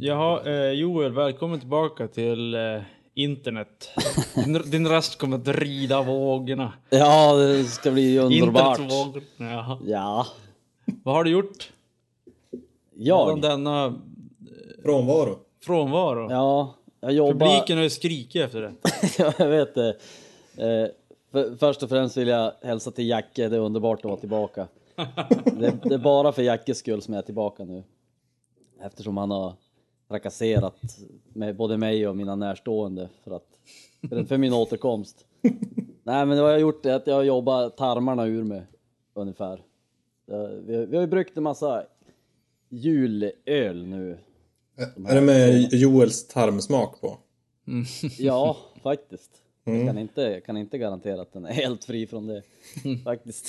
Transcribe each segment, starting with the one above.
Jaha, eh, Joel, välkommen tillbaka till eh, internet. Din, din röst kommer att rida vågorna. Ja, det ska bli underbart. Internetvågor. Ja. Vad har du gjort? Från Jag? denna Frånvaro. frånvaro? Ja, jag jobbar... Publiken har ju skrikit efter det. Ja, jag vet det. Eh, för, först och främst vill jag hälsa till Jacke, det är underbart att vara tillbaka. Det, det är bara för Jackes skull som jag är tillbaka nu. Eftersom han har trakasserat med både mig och mina närstående för, att, för, för min återkomst. Nej men vad jag har gjort är att jag har jobbat tarmarna ur mig ungefär. Vi har, vi har ju bryggt en massa julöl nu. Är det med Joels tarmsmak på? Ja, faktiskt. Jag kan inte, jag kan inte garantera att den är helt fri från det. Faktiskt.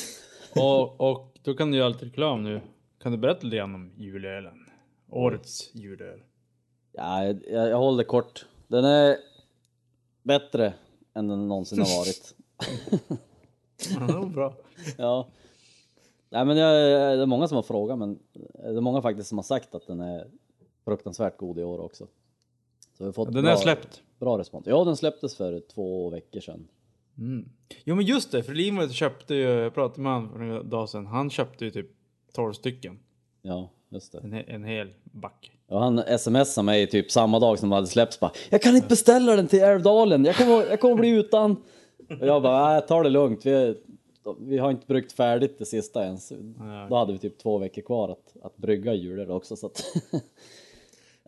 Och, och då kan du göra lite reklam nu. Kan du berätta lite grann om julölen? Årets julöl. Ja, jag, jag, håller det kort. Den är bättre än den någonsin har varit. Ja, det var bra. Ja. Nej men jag, det är många som har frågat men det är många faktiskt som har sagt att den är fruktansvärt god i år också. Så vi har fått Den bra, är släppt. bra respons. Ja, den släpptes för två veckor sedan. Mm. Jo men just det, för Linwood köpte ju, jag pratade med honom för några dagar sedan, han köpte ju typ 12 stycken. Ja, just det. En, en hel back. Och han smsade mig typ samma dag som det hade släppts bara Jag kan inte beställa den till Älvdalen, jag kommer, jag kommer bli utan. Och jag bara, nej ta det lugnt, vi, vi har inte bryggt färdigt det sista ens. Då hade vi typ två veckor kvar att, att brygga jular också så att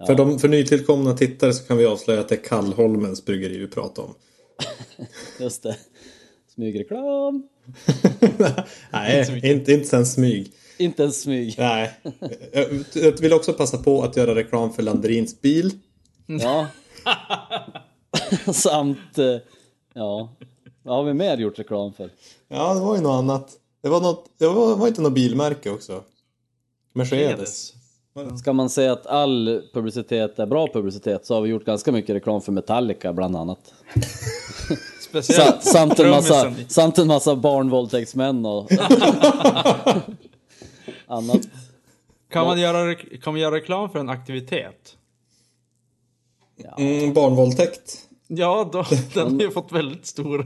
För, de, för nytillkomna tittare så kan vi avslöja att det är Kallholmens bryggeri vi pratar om. just det. Smygreklam. Nej, inte, inte sen smyg. Inte ens smyg. Nej. Jag, vill också passa på att göra reklam för Landrins bil. Ja. Samt, eh, ja. Vad har vi mer gjort reklam för? Ja, det var ju något annat. Det var, något, det var, var inte något bilmärke också. Mercedes. Ska man säga att all publicitet är bra publicitet så har vi gjort ganska mycket reklam för Metallica bland annat. Sa, Speciellt samt, en massa, samt en massa barnvåldtäktsmän och annat. Kan man, göra, kan man göra reklam för en aktivitet? Mm, barnvåldtäkt. Ja, då, den har ju fått väldigt stor...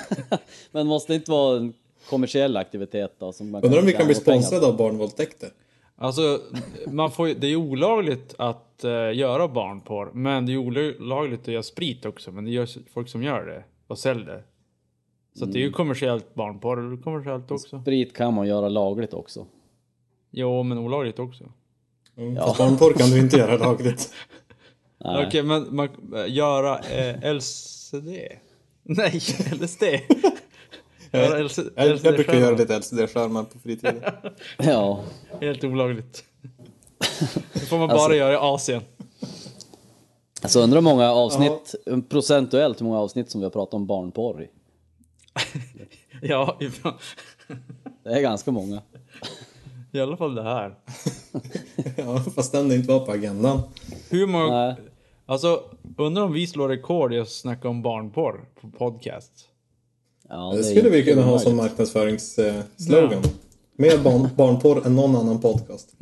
Men måste det inte vara en kommersiell aktivitet då? Som man Undrar om vi kan bli sponsrade av barnvåldtäkter. Alltså, man får, det är olagligt att eh, göra barnporr, men det är olagligt att göra sprit också. Men det görs folk som gör det och säljer det. Så att det är Mm. ju kommersiellt barnporr, kommersiellt också. Sprit kan man göra lagligt också. Jo, men olagligt också. Mm, Fast barnporr kan du inte göra lagligt. Okej, men man, äh, göra eh, LCD? Nej, LSD. göra LC, Jag, jag brukar göra lite LCD-skärmar på fritiden. Ja, Helt olagligt. Det får man Alltså- bara göra i Asien. alltså undrar hur många avsnitt, procentuellt hur många avsnitt som vi har pratat om barnporr i. Ja, Det är ganska många. I alla fall det här. Ja, fast den inte var på agendan. Hur många... Nej. Alltså, undrar om vi slår rekord i att snacka om barnporr på podcast. Ja, Det är skulle vi kunna ha som marknadsföringsslogan. Mer barn, barnporr än någon annan podcast.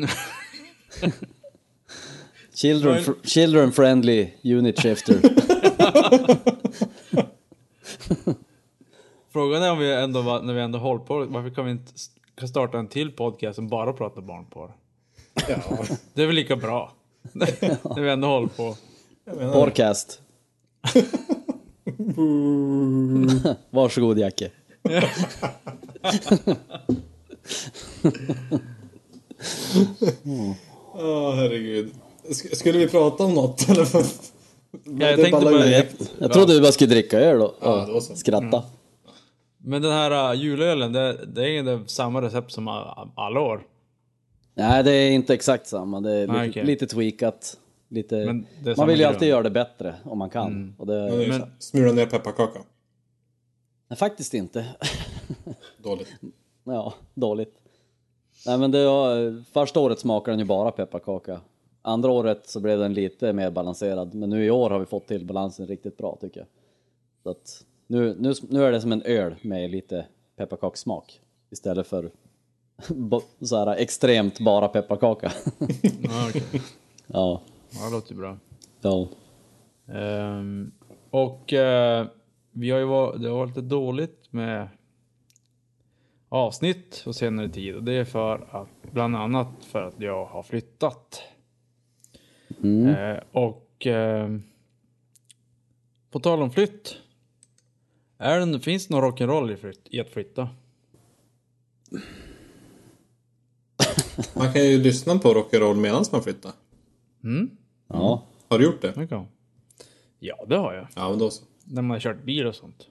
Children, fr- children friendly unit shifter. Frågan är om vi ändå, var- när vi ändå håller på, varför kan vi inte kan starta en till podcast som bara pratar barnporr? Ja, Det är väl lika bra? när vi ändå håller på. Podcast. Varsågod Jacke. Åh, herregud. Sk- skulle vi prata om något eller? vad? Ja, jag tänkte bara, jag, Jag trodde vi bara skulle dricka öl och, Ja, var så. skratta. Men den här uh, julölen, det, det är inte samma recept som alla år. Nej, det är inte exakt samma. Det är lite, Nej, okej. lite tweakat. Lite... Man vill ju alltid göra det bättre om man kan. Och det... Men- Smula ner pepparkaka. Nej, faktiskt inte. Dåligt. ja, dåligt. Nej men det var, första året smakade den ju bara pepparkaka. Andra året så blev den lite mer balanserad. Men nu i år har vi fått till balansen riktigt bra tycker jag. Så att nu, nu, nu är det som en öl med lite pepparkakssmak. Istället för så här extremt bara pepparkaka. Ja, okej. ja, ja, det låter bra. ja. Ehm, och eh, vi har ju varit, det har varit lite dåligt med avsnitt på senare tid och det är för att bland annat för att jag har flyttat. Eh, och eh, på tal om flytt. Är det, finns det någon rock'n'roll i, flytt, i att flytta? Man kan ju lyssna på rock'n'roll medan man flyttar. Mm? ja. Har du gjort det? Det kan. Ja, det har jag. Ja, men då så. När man har kört bil och sånt.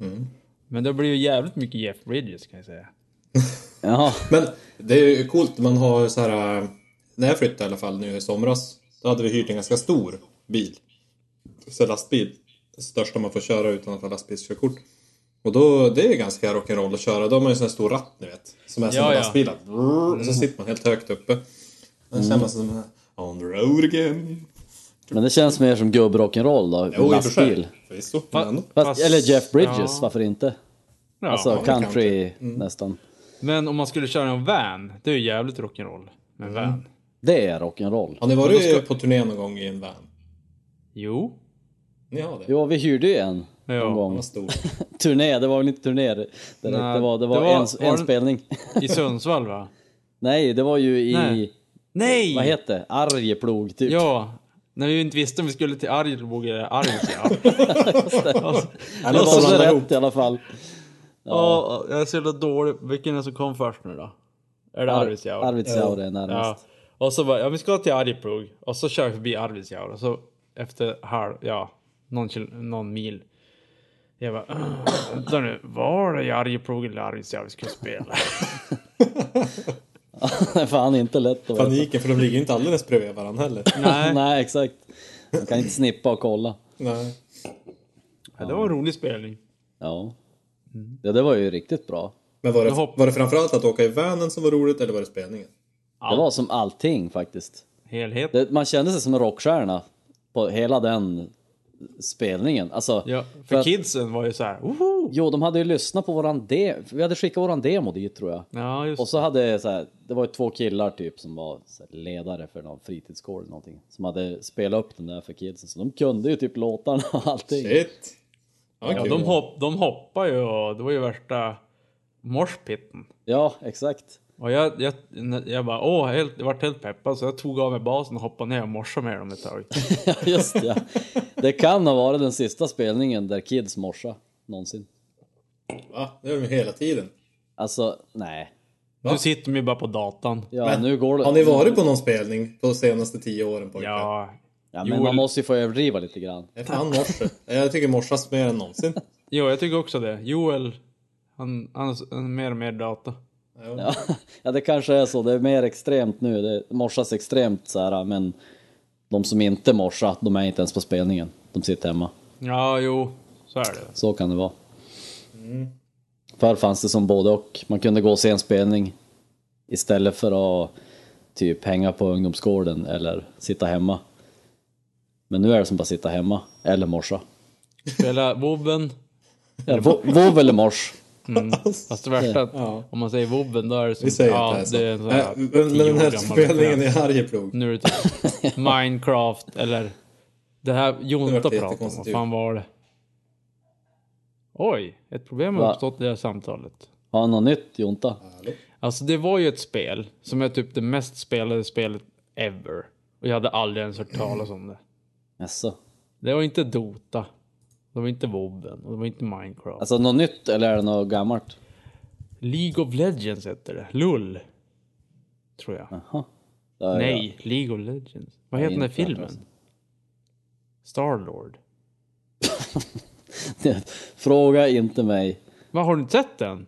Mm. Men det har blivit jävligt mycket Jeff Bridges kan jag säga. ja. Men det är ju coolt, man har så här... När jag flyttade i alla fall nu i somras, då hade vi hyrt en ganska stor bil. Så lastbil. Det största man får köra utan att ha lastbilskörkort. Och då, det är ganska rock'n'roll att köra. Då har man ju en sån här stor ratt ni vet. Som är som Ja, ja. lastbilar. Och så sitter man helt högt uppe. Då känner man sig som on the road again. Men det känns mer som gubbrock'n'roll då, Jo, lastbil. Förvisso. Fast, eller Jeff Bridges, ja. varför inte? Ja. alltså country kanske. nästan. Men om man skulle köra en van, det är ju jävligt rock'n'roll med Mm. van. Det är rock'n'roll. Har ni varit ska- på turné någon gång i en van? Jo. Ni har det? Jo, vi hyrde ju en Ja. någon gång. Turné, det var väl inte turné direkt. Det var, det var, det var- en, var en spelning. I Sundsvall va? Nej, det var ju i, Nej. Nej! vad heter det? Arjeplog typ. Ja. När vi inte visste om vi skulle till Arjeplog eller Arvidsjaur. det var så rätt i alla fall. Ja. jag är så jävla dålig. Vilken är det som kom först nu då? Är det Ar- Arvidsjaur? Arvidsjaur är Ja. närmast. Och så bara, ja vi ska till Arjeplog. Och så kör vi förbi Arvidsjaur. Och så efter halv, ja, någon, någon mil. Jag bara, "Åh, vänta nu, var det i Arjeplog eller Arvidsjaur vi skulle spela? det är fan inte lätt att veta. Paniken, för de ligger ju inte alldeles bredvid varandra heller. Nej, Nej, exakt. Man kan inte snippa och kolla. Nej. ja, det var en rolig spelning. Ja. Mm. ja, det var ju riktigt bra. Men var det, var det framförallt att åka i vanen som var roligt eller var det spelningen? Det var som allting faktiskt. Helhet. Det, man kände sig som en rockstjärna på hela den spelningen. Alltså, Ja, för för att- kidsen var ju så här, woho! Jo, de hade ju lyssnat på våran demo. Vi hade skickat våran demo dit tror jag. Ja, just Och så hade så här, det var ju två killar typ som var så här, ledare för någon fritidsgård eller någonting. Som hade spelat upp den där för kidsen. Så de kunde ju typ låtarna och allting. Shit! Ja, Ja, de, hopp, de hoppar ju och det var ju värsta morspitten. Ja, exakt. Och jag, jag, jag bara, åh, helt, jag vart helt peppad så jag tog av mig basen och hoppade ner och morsade med dem ett tag. Ja, just ja. Det kan ha varit den sista spelningen där kids morsa någonsin. Va? Det gör de ju hela tiden. Alltså, nej. Va? Nu sitter de ju bara på datan. Ja, Men, nu går det. Har ni varit på någon spelning på de senaste tio åren pojkar? Ja, Ja, men Joel- man måste ju få överdriva lite grann. Det är fan morse. Jag tycker morsas mer än någonsin. jo, jag tycker också det. Joel, han, han har mer och mer data. Ja, ja, det kanske är så. Det är mer extremt nu. Det morsas extremt så här, men de som inte morsar, de är inte ens på spelningen. De sitter hemma. Ja, jo, så är det. Så kan det vara. Förr fanns det som både och. Man kunde gå och se en spelning istället för att typ hänga på ungdomsgården eller sitta hemma. Men nu är det som bara sitta hemma eller morsa. Spela Wobben. Ja, vo- vov eller mors. Mm. Fast det värsta att om man säger Wobben då är det som, Vi säger ja, det det är en sån här men, den här spelningen i. Arjeplog. Nu är det typ Minecraft eller det här Det Jonta pratade om. Vad fan var det? Oj, ett problem har Va? uppstått i det här samtalet. Har han något nytt Jonta? Hallå? Alltså det var ju ett spel som är typ det mest spelade spelet ever. Och jag hade aldrig ens hört talas om det. Jaså? Det var inte Dota. Det var inte Wobben och det var inte Minecraft. Alltså något nytt eller är det något gammalt? League of Legends heter det. LUL. Tror jag. Jaha. Har jag- Nej, League of Legends. Vad heter den där filmen? Starlord. Fråga inte mig. Vad har du inte sett den?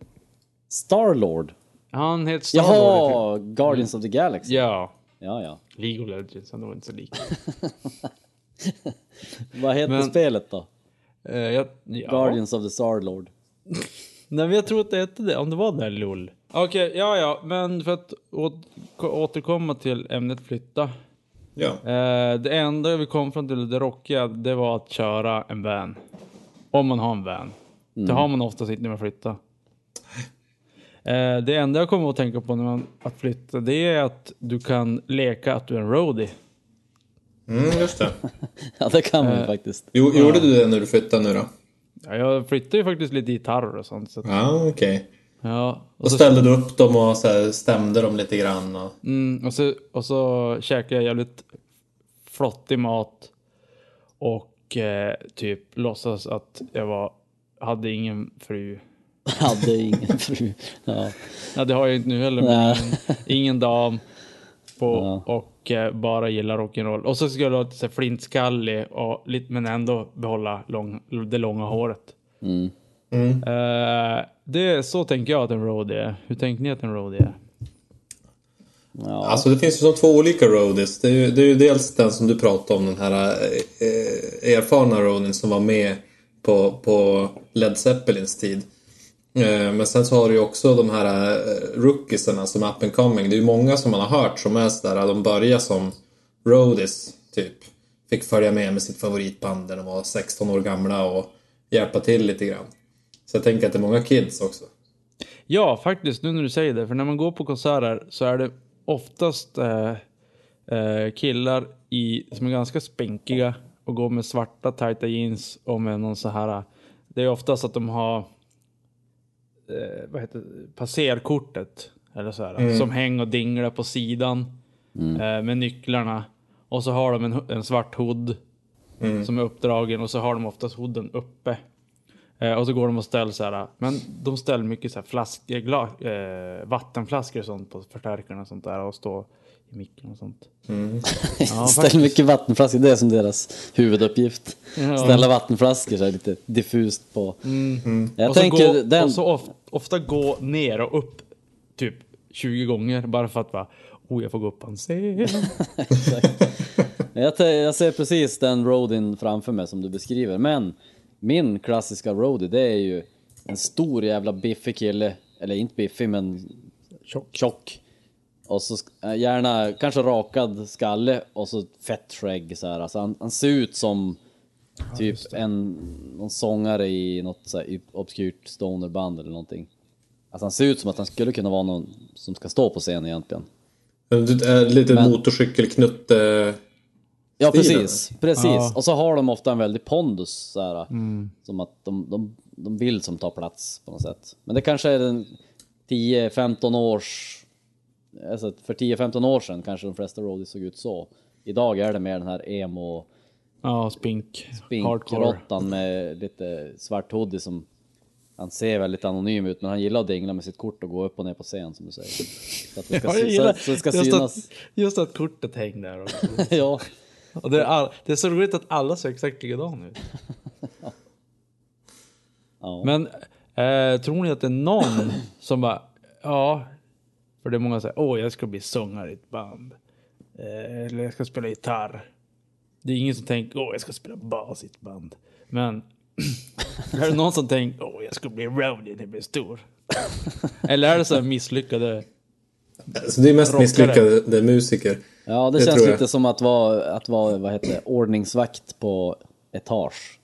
Starlord? Han heter Starlord. Jaha, Guardians of the Galaxy. Ja, Ja, ja. League of Legends. Han var inte så lik. Vad heter Men- spelet då? Eh, jag, ja. Guardians of the Starlord. Nej men jag tror att det hette det, om det var det där LOL. Okej, ja ja, men för att å- återkomma till ämnet flytta. Ja. Eh, det enda vi kom fram till, det rockiga, det var att köra en van. Om man har en van. Det har man oftast inte när man flyttar. Eh, det enda jag kommer att tänka på när man att flytta det är att du kan leka att du är en roadie. Mm, just det. Ja, det kan man ju Eh. faktiskt. Jo, Gjorde du det när du flyttade nu då? Ja, jag flyttar ju faktiskt lite gitarrer och sånt. Så att, Ja, okej. ja, och, Och så, ställde du upp dem och så här stämde dem lite grann? Och... mm, och, så, och så käkade jag jävligt flottig mat. Och eh, typ låtsas att jag var, hade ingen fru. Hade ingen fru. Ja. Ja, det har jag inte nu heller. Ingen dam. På, Ja. Och eh, bara gillar rock'n'roll. Och så skulle jag så här flintskallig. Och, lite, men ändå behålla lång, det långa håret. Mm. Mm. Eh, det, så tänker jag att en roadie är. Hur tänker ni att en roadie är? Ja. Alltså det finns ju som två olika roadies. Det är ju, det är ju dels den som du pratade om, den här eh, erfarna roadien som var med på, på Led Zeppelins tid. Eh, men sen så har du ju också de här eh, rookiesarna som är up and coming. Det är ju många som man har hört som är sådär, de börjar som roadies typ. Fick följa med med sitt favoritband när de var 16 år gamla och hjälpa till lite grann. Så jag tänker att det är många kids också. Ja, faktiskt. Nu när du säger det. För när man går på konserter så är det oftast eh, eh, killar i, som är ganska spänkiga och går med svarta tajta jeans och med någon så här. Eh, det är oftast att de har vad heter det, passerkortet eller så här, som hänger och dinglar på sidan eh, med nycklarna. Och så har de en, en svart hood som är uppdragen och så har de oftast hooden uppe. Eh, och så går de och ställer så här. Men de ställer mycket så här flaskor, gla, eh, vattenflaskor och sånt på förstärkarna och sånt där och står i micken och sånt. Ja, Ställ mycket vattenflaskor, det är som deras huvuduppgift. Ja. Ställa vattenflaskor så här lite diffust på. Jag Mm. och tänker så, gå, den... och så of, ofta gå ner och upp typ 20 gånger bara för att bara, oh jag får gå upp en scen. Jag, jag ser precis den roadien framför mig som du beskriver, men min klassiska roadie det är ju en stor jävla biffig kille, eller inte biffig men Tjock. tjock. Och så äh, gärna kanske rakad skalle och så fett skägg så här. Alltså han, han ser ut som typ en någon sångare i något så här obskyrt stonerband eller någonting. Alltså han ser ut som att han skulle kunna vara någon som ska stå på scen egentligen. Är lite Men- motorcykelknutt... Eh, Ja precis, precis. Ja. Och så har de ofta en väldig pondus så här, Som att de, de, de vill som ta plats på något sätt. Men det kanske är en 10-15 års... Alltså för 10-15 år sedan kanske de flesta roadies såg ut så. Idag är det mer den här emo Ja, spink. Spinkrottan med lite svart hoodie som han ser väldigt anonym ut men han gillar att dingla med sitt kort och gå upp och ner på scen som du säger. Så att det ska, Ja, så, så det ska just synas. Att, just att kortet hänger där ja. Och det, är all, det är så roligt att alla ser exakt likadana ut. Ja. Men eh, tror ni att det är någon som bara, ja, för det är många som säger, åh jag ska bli sångare i ett band. Eh, eller jag ska spela gitarr. Det är ingen som tänker, åh jag ska spela bas i ett band. Men är det någon som tänker, åh jag ska bli roadie när jag blir stor? eller är det så här misslyckade? alltså det är mest Rockare. misslyckade musiker. Ja, det, Det känns lite som att vara, att vara vad heter det, ordningsvakt på etage.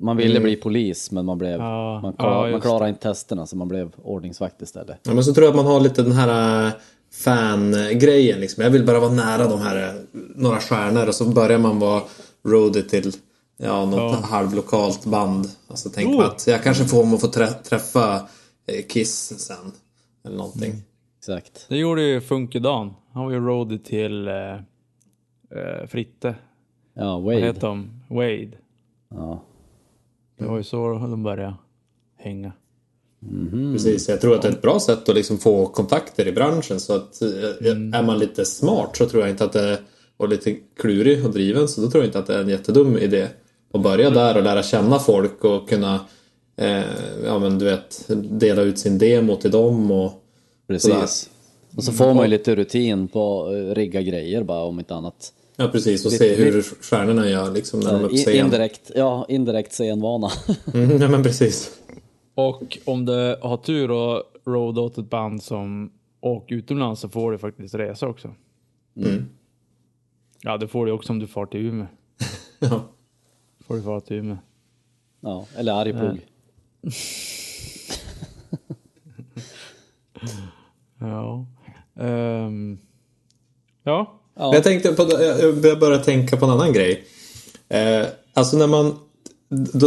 Man ville bli polis men man, blev, Ja, man, ja, klar, man just klarade inte testerna så man blev ordningsvakt istället. Ja, men så tror jag att man har lite den här äh, fan-grejen liksom. Jag vill bara vara nära de här äh, några stjärnor och så börjar man vara roadie till ja, något Ja. halvlokalt band. Alltså tänk Oh. mig att jag kanske får, må få trä träffa eh, Kiss sen. Eller någonting. Exakt. Det gjorde ju Funkedan. Han var ju roadie till eh, eh, Fritte. Ja, Vad Wade. heter de? Wade. Ja. Det var ju så de började hänga. Precis, jag tror att det är ett bra sätt att liksom få kontakter i branschen. Så att eh, är man lite smart så tror jag inte att det är, och lite klurig och driven så då tror jag inte att det är en jättedum idé. Att börja där och lära känna folk och kunna eh, ja men du vet dela ut sin demo till dem och Precis. Och så får man ju lite rutin på att rigga grejer bara om inte annat. Ja precis och se hur stjärnorna gör liksom när de är på scen. Indirekt, ja, indirekt scenvana. Mm, ja men precis. Och om du har tur och roada åt ett band som åker utomlands så får du faktiskt resa också. Mm. Ja, det får du också om du far till Umeå. Ja. Får du fara till Umeå. ja, eller Arjeplog. Ja. Ehm, ja. Ja. Jag tänkte på, jag började tänka på en annan grej. Eh, alltså när man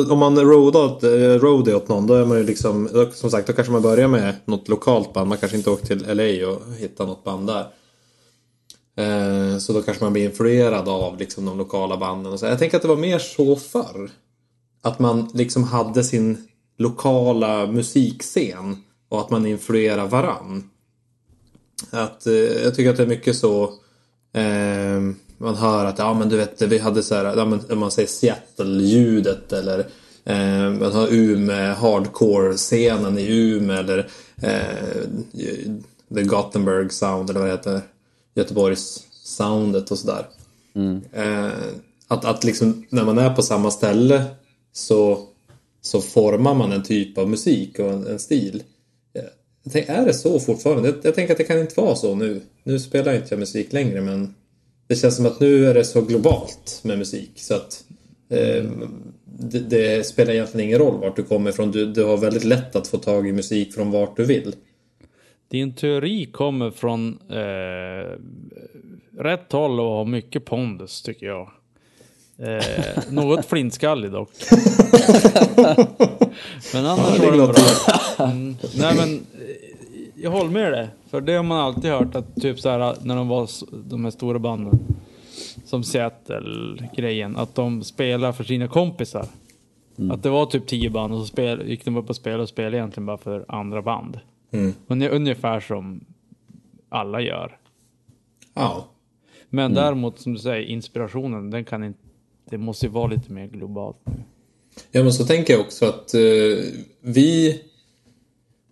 om man roadar eh, åt, roadie åt någon då är man ju liksom, då, som sagt då kanske man börjar med något lokalt band. Man kanske inte åker till LA och hittar något band där. Eh, så då kanske man blir influerad av liksom de lokala banden. Och så. Jag tänker att det var mer så förr. Att man liksom hade sin lokala musikscen och att man influerar varann. Att, eh, jag tycker att det är mycket så eh, man hör att ja men du vet vi hade så här, ja, men, om man säger Seattle-ljudet eller eh, man har Umeå, hardcore-scenen i Umeå eller eh, The Gothenburg sound eller vad det heter. Göteborgs soundet och sådär. Eh, att, att liksom när man är på samma ställe så, så formar man en typ av musik och en, en stil. Jag tänker, är det så fortfarande? Jag, jag tänker att det kan inte vara så nu. Nu spelar inte jag musik längre men det känns som att nu är det så globalt med musik så att eh, det, det spelar egentligen ingen roll vart du kommer ifrån. Du, du har väldigt lätt att få tag i musik från vart du vill. Din teori kommer från eh, rätt håll och har mycket pondus tycker jag. Eh, något flintskallig dock. men annars Ja, det var det bra. Mm. Nej men, jag håller med dig. För det har man alltid hört att typ så här när de var de här stora banden. Som Seattle-grejen. Att de spelar för sina kompisar. Att det var typ tio band och så spel, gick de upp och spelade och spelade egentligen bara för andra band. Mm. Unge- Ungefär som alla gör. Ja. Men däremot som du säger, inspirationen, den kan inte... Det måste ju vara lite mer globalt nu. Ja men så tänker jag också att eh, vi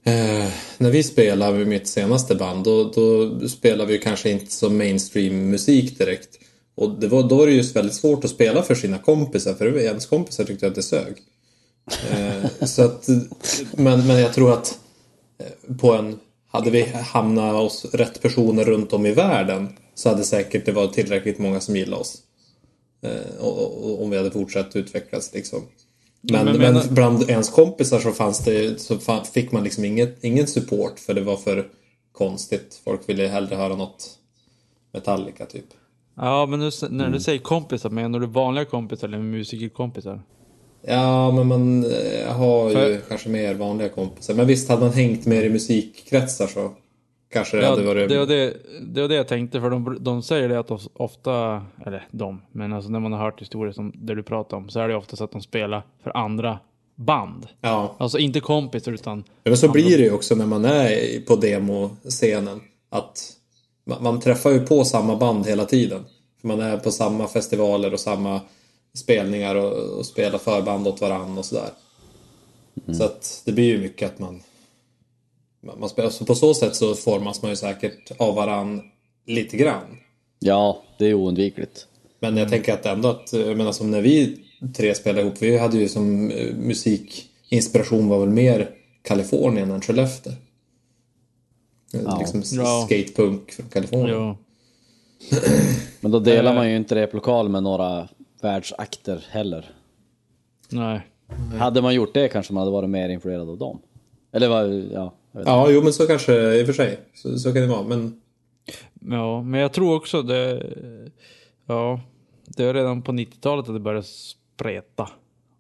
eh, när vi spelar med mitt senaste band då, då spelar vi kanske inte så mainstream musik direkt. Och det var, då var det just väldigt svårt att spela för sina kompisar för ens kompisar tyckte att det sög. Eh, så att, men, men jag tror att eh, på en, hade vi hamnat hos rätt personer runt om i världen så hade säkert det varit tillräckligt många som gillade oss. Eh, och, och, och om vi hade fortsatt utvecklas liksom. Men, Men men, menar- bland ens kompisar så fanns det, så fick man liksom inget, ingen support för det var för konstigt. Folk ville hellre höra något Metallica typ. Ja, men nu, när du säger kompisar, menar du vanliga kompisar eller musikerkompisar? Ja, men man eh, har ju För- kanske mer vanliga kompisar. Men visst, hade man hängt mer i musikkretsar så kanske det Ja, hade varit... det, var det, det var det jag tänkte, för de, de säger det att of- ofta, eller de, men alltså när man har hört historier som det du pratar om, så är det ofta så att de spelar för andra band. Ja. Alltså inte kompisar utan... Ja, men så blir det ju också när man är på demoscenen. Att man, man träffar ju på samma band hela tiden. För man är på samma festivaler och samma spelningar och, och spelar förband åt varann och sådär. Så att det blir ju mycket att man... man, spelar, så på så sätt så formas man ju säkert av varann lite grann. Ja, det är oundvikligt. Men jag tänker att ändå att, jag menar som när vi tre spelade ihop, vi hade ju som eh, musikinspiration var väl mer Kalifornien än Skellefteå. Ja. Liksom Ja. skatepunk från Kalifornien. Ja. Men då delar Eh. man ju inte replokal med några världsakter heller. Nej. Hade man gjort det kanske man hade varit mer influerad av dem. Eller vad, ja. Ja, jo men så kanske i och för sig. Så, så kan det vara. Men Ja, men jag tror också det... Ja, det var redan på 90-talet att det började spreta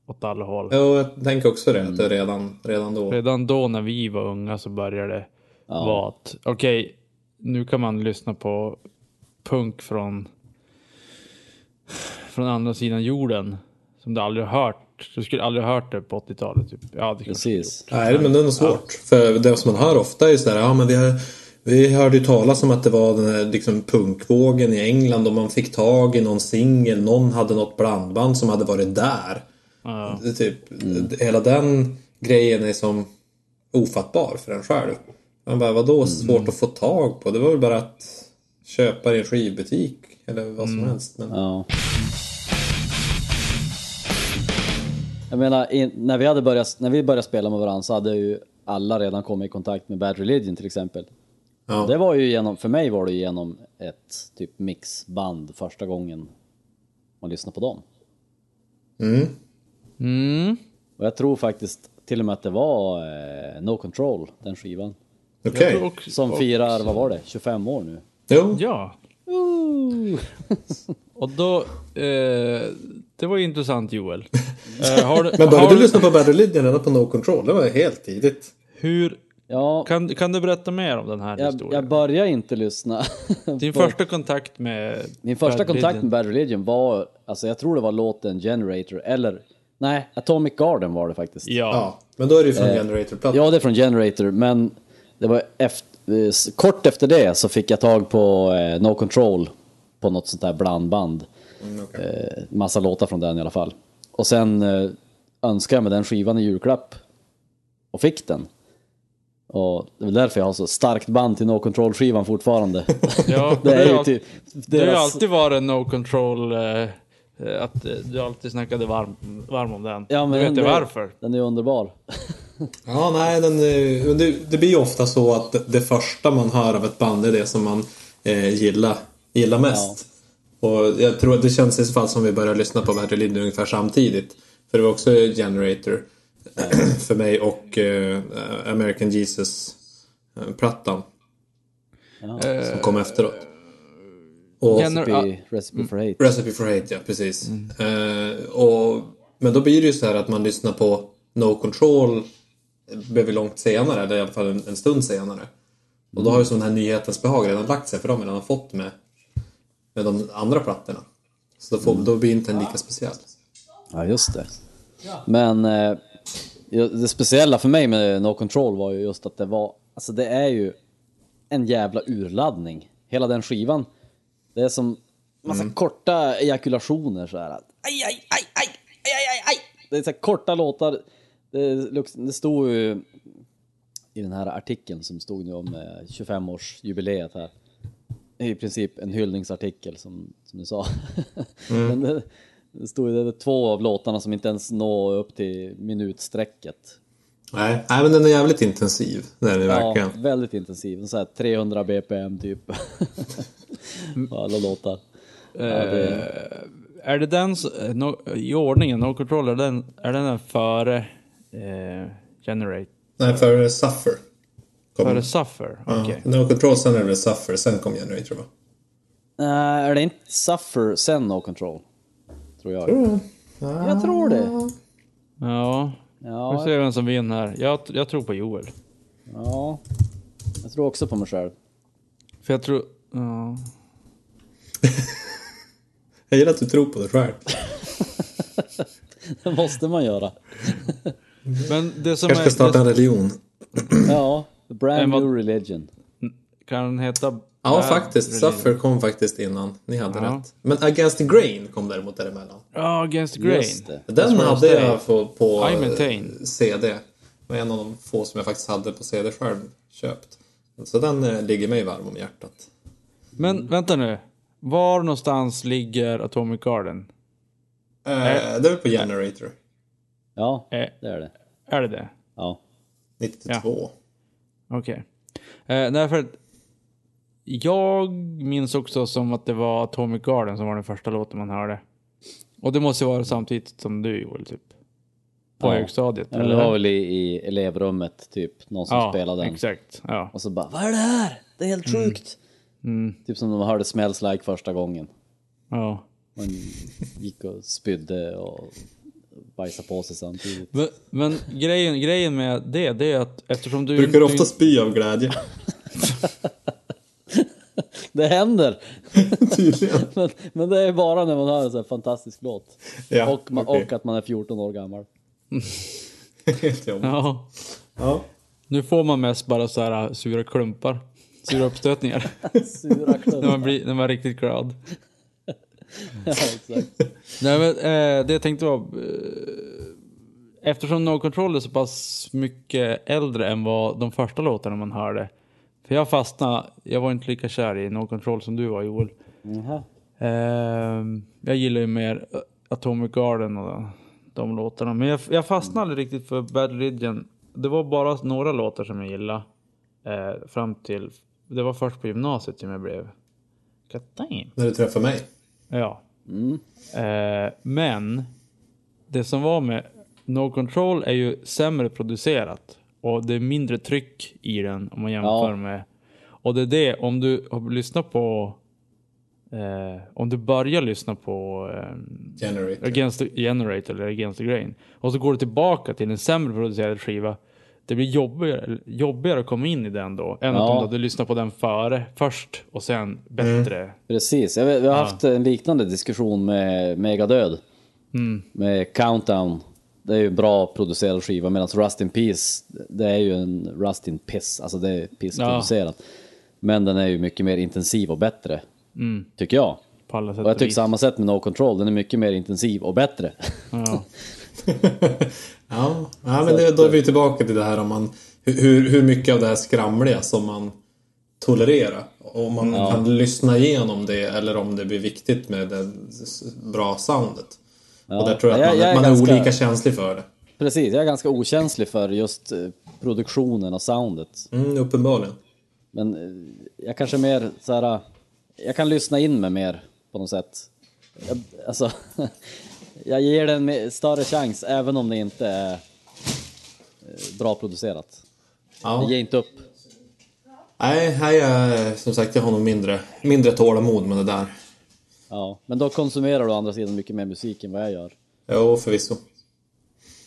åt alla håll. ja, jag tänker också det. Att det är redan, redan då. Redan då när vi var unga så började det Ja. vara att okej, nu kan man lyssna på punk från från andra sidan jorden som du aldrig har hört. Du skulle aldrig ha hört det på 80-talet. Typ. Ja, det Precis. Nej, men det är nog svårt. För det som man hör ofta är så här, ja men vi, har, vi hörde ju talas om att det var den här liksom, punkvågen i England och man fick tag i någon singel, någon hade något blandband som hade varit där. Ja. Det, typ, Hela den grejen är som ofattbar för en själv. Man bara, vadå svårt att få tag på? Det var väl bara att köpa i en skivbutik eller vad som helst. Men, Ja. Jag menar, in, när, vi hade börjat, när vi började spela med varandra så hade ju alla redan kommit i kontakt med Bad Religion till exempel. ja. Det var ju genom, för mig var det genom ett typ mixband första gången man lyssnade på dem. Mm. Mm. Och jag tror faktiskt till och med att det var eh, No Control, den skivan. Okej. Också- Som firar, vad var det, 25 år nu? Jo. Ja. Och då... Eh, det var ju intressant Joel. Eh, har Men började har du lyssna på Battle Legion redan på No Control? Det var helt tidigt. Hur... Ja, Kan, kan du berätta mer om den här jag, historien? jag börjar inte lyssna. Din på- första kontakt med... Min första Bad kontakt Religion. med Bad Religion var, alltså jag tror det var låten Generator, eller nej, Atomic Garden var det faktiskt. Ja. Ja. Men då är det ju från Generator-plattan. Ja, det är från Generator, men det var efter, eh, kort efter det så fick jag tag på eh, No Control på något sånt där blandband. Mm, okej. Eh, massa låtar från den i alla fall. Och sen eh, önskade jag mig den skivan i julklapp och fick den. Och det är därför jag har så starkt band till No Control-skivan fortfarande. Ja, det är ju typ Det har ju deras... alltid varit no control. Eh, eh, att du alltid snackade varm, varm om den. Ja, men du vet ju varför. Den är underbar. Ja, nej, den, det, det blir ju ofta så att det, första man hör av ett band är det som man eh, gillar, gillar mest. Och jag tror att det känns i så fall som vi började lyssna på Battle Legion ungefär samtidigt. För det var också Generator för mig och eh, American Jesus-plattan som kom efteråt. Och Recipe, Recipe for Hate. Recipe for Hate, ja precis. Eh, och, men då blir det ju så här att man lyssnar på No Control blev vi långt senare, eller i alla fall en, en stund senare. Och då har ju sån här nyhetens behag redan lagt sig för de har redan fått med, med de andra plattorna. Så då, får, då blir inte en lika speciell. Ja, just det. Men eh, det speciella för mig med No Control var ju just att det var, alltså det är ju en jävla urladdning. Hela den skivan. Det är som massa korta ejakulationer så här. Aj, aj, aj, aj, aj, aj, aj. Det är så här korta låtar. Det, det stod ju i den här artikeln som stod nu om eh, 25-årsjubileet här. Är i princip en hyllningsartikel som, som du sa. Men det, det stod ju det är två av låtarna som inte ens når upp till minutsträcket. Nej, nej men den är jävligt intensiv. Är den ju Ja, verkligen. väldigt intensiv. Så här 300 bpm typ. Alla låtar. Ja, det, Är det den eh, no, i ordningen, No Control, är den, är den före eh, Generate? Nej, för Suffer. Kom. Före Suffer? Ja. No Control, sen är det Suffer, sen kom Generator va? Nej, är det inte Suffer sen No Control? Tror jag. Jag tror det. Ja. Vi Ja, ser vem som vinner. Jag, jag tror på Joel. ja. Jag tror också på mig själv. För jag tror... Ja. Jag gillar att du tror på det själv. Det måste man göra. Men det som Kanske ska är... starta en religion. Ja, brand vad- new religion. kan den heta... Ja, faktiskt. Religion? Suffer kom faktiskt innan. Ni hade Ja. rätt. Men Against the Grain kom däremot däremellan. Ja, Against the Grain. Den hade jag på, på eh. CD. Det var en av de få som jag faktiskt hade på CD själv köpt. Så den eh, ligger mig varm om hjärtat. Men vänta nu. Var någonstans ligger Atomic Garden? Eh, det är väl på Generator. Ja, Eh, det är det. är det det? Ja. 92. Okej. Eh, därför att jag minns också som att det var Atomic Garden som var den första låten man hörde. Och det måste vara samtidigt som du Joel, typ. På Ja. högstadiet, Ja, men det var väl i, i elevrummet typ, någon som Ja, spelade den. exakt. Ja. Och så bara, vad är det här? Det är helt sjukt. Mm. Typ som de hörde Smells Like första gången. ja. Man gick och spydde och bajsade på sig samtidigt. Men, men grejen, grejen med det, det är att eftersom du... Brukar du- ofta spy av glädje. Det händer! Tydligen. men, men det är bara när man hör en sån här fantastisk låt. Ja, och, man, okej. och att man är 14 år gammal. Helt jobbigt. Ja. Ja. Nu får man mest bara så här äh, sura klumpar. Sura uppstötningar. Sura när, klumpar. man blir, när man är riktigt glad. Ja, exakt. Nej men eh, det jag tänkte var... Eh, eftersom No Control är så pass mycket äldre än vad de första låtarna man hörde. För jag fastnade, jag var inte lika kär i No Control som du var Joel. Jaha. Eh, jag gillar ju mer eh, Atomic Garden och de låtarna. Men jag, jag fastnade aldrig riktigt för Bad Religion. Det var bara några låtar som jag gillade. Eh, fram till, det var först på gymnasiet som jag blev... God damn. När du träffar mig. Ja. Eh, men det som var med No Control är ju sämre producerat. och det är mindre tryck i den om man jämför Ja. med... Och det är det, om du har lyssnat på... Eh, om du börjar lyssna på eh, Generator. Against the Generator eller Against the Grain och så går du tillbaka till en sämre producerad skiva. Det blir jobbigare, jobbigare att komma in i den då än att Ja. om du hade lyssnat på den före först och sen bättre. Precis, jag vet, vi har haft en liknande diskussion med Megadöd. Med Countdown. Det är ju bra producerad skiva medan Rust in Peace, det är ju en Rust in Piss, alltså det är pissproducerat. Men den är ju mycket mer intensiv och bättre. Tycker jag. Och jag tycker samma sätt med No Control, den är mycket mer intensiv och bättre. Ja. Ja, ja men det, då är vi tillbaka till det här om man... Hur, hur mycket av det här skramliga som man tolererar. Om man kan lyssna igenom det eller om det blir viktigt med det bra soundet. Och där tror jag att man, jag är man är ganska- olika känslig för det. Precis, jag är ganska okänslig för just eh, produktionen och soundet. Mm, uppenbarligen. Men eh, jag kanske mer så här. Jag kan lyssna in mig mer på något sätt. Jag, alltså, jag ger den större chans även om det inte är eh, bra producerat. Ja. Jag ger inte upp. Nej, här är som sagt, jag har nog mindre, mindre tålamod med det där. Ja, men då konsumerar du å andra sidan mycket mer musik än vad jag gör. Jo, förvisso.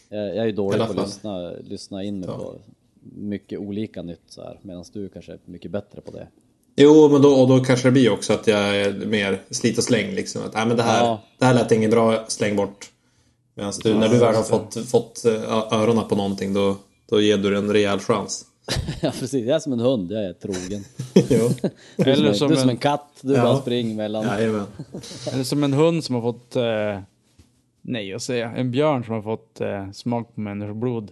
Jag, jag är ju dålig på att lyssna, lyssna in mig på mycket olika nytt så här, medan du kanske är mycket bättre på det. Jo, men då, och då kanske det blir också att jag är mer slit och släng liksom. Att, nej, men det här, Ja. det här lät inget bra, släng bort. Medan du, när du väl har fått, fått eh, öronen på någonting, då, då ger du en rejäl chans. ja precis, jag är som en hund, jag är trogen. Du som, Eller en, som du är som en- en katt, du Ja. bara springer mellan. Jajamän. Eller som en hund som har fått... Eh, nej, jag säger en björn som har fått eh, smak på människoblod.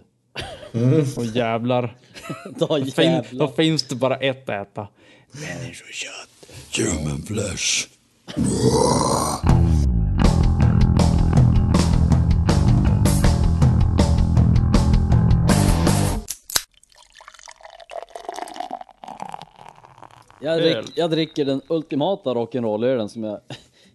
Och jävlar. Då Fin, då jävlar. finns det bara ett att äta. Människokött. Human flesh. Jag, drick, jag dricker den ultimata rock'n'roll-ölen som jag...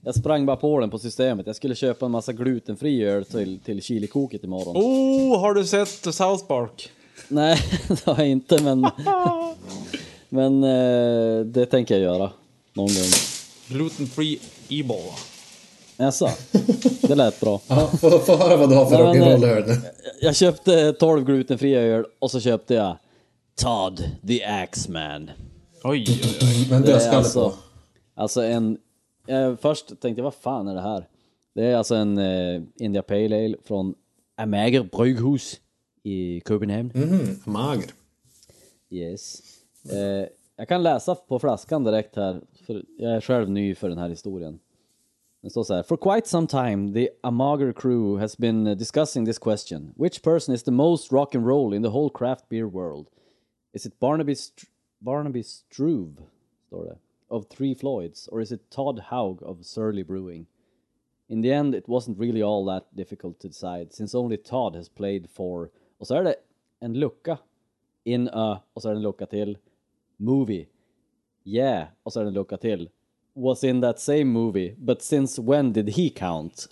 Jag sprang bara på den på systemet. Jag skulle köpa en massa glutenfri öl till, till chilikoket imorgon. Oh, har du sett South Park? Nej, det har jag inte men... men eh, det tänker jag göra. Någon gång. Gluten free ebola. Jaså? Det lät bra. Ja, få, få höra vad du har för Nej, men, rock'n'roll här nu. Jag köpte 12 glutenfria öl och så köpte jag Todd the Axeman. Oj, oj, oj. Men Det är dödskalle alltså, på. alltså en... Jag först tänkte jag, vad fan är det här? Det är alltså en eh, India Pale Ale från Amager Bryghus i Köpenhamn. Mhm, mager. Yes. Eh, jag kan läsa på flaskan direkt här, för jag är själv ny för den här historien. Det står så här. For quite some time the Amager crew has been discussing this question. Which person is the most rock and roll in the whole craft beer world? Is it Barnaby, Str Barnaby Struve, står det, of Three Floyds, or is it Todd Haug of Surly Brewing? In the end it wasn't really all that difficult to decide since only Todd has played for, och så är det en lucka in a, och så är det en lucka till, movie. Yeah, och så är det en lucka till. Was in that same movie, but since when did he count?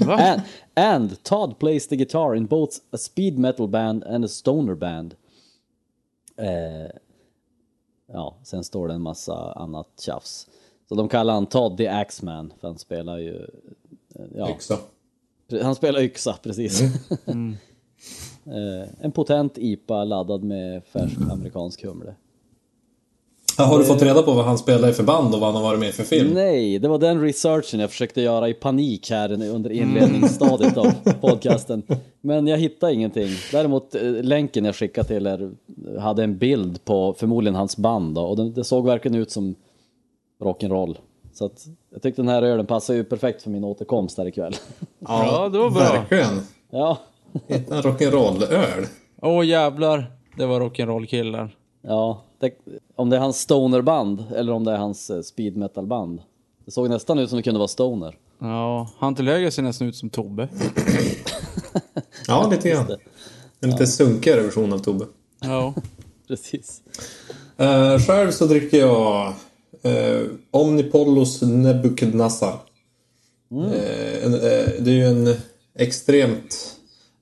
And, and Todd plays the guitar in both a speed metal band and a stoner band. Eh, ja, sen står det en massa annat tjafs. Så de kallar han Todd the Axeman, för han spelar ju... eh, Ja, Yxa. Han spelar yxa, precis. eh, en potent IPA laddad med färsk amerikansk humle. Ja, har du fått reda på vad han spelar i för band och vad han har varit med i för film? Nej, det var den researchen jag försökte göra i panik här under inledningsstadiet av podcasten. Men jag hittade ingenting. Däremot eh, länken jag skickade till er hade en bild på förmodligen hans band då, och det, det såg verkligen ut som rock'n'roll. Så att jag tyckte den här ölen passar ju perfekt för min återkomst här ikväll. Ja, det var bra. Verkligen. ja, Hitta en rock'n'roll-öl. Åh jävlar. Det var rock'n'roll killar. ja det, om det är hans stonerband eller om det är hans eh, speed metal band. Det såg nästan ut som det kunde vara stoner. Ja, han till höger ser nästan ut som Tobbe. Ja, lite grann. En lite sunkigare version av Tobbe. Ja. Precis. Uh, själv så dricker jag uh, Omnipollos Nebuchadnezzar. Eh, en, eh, det är ju en extremt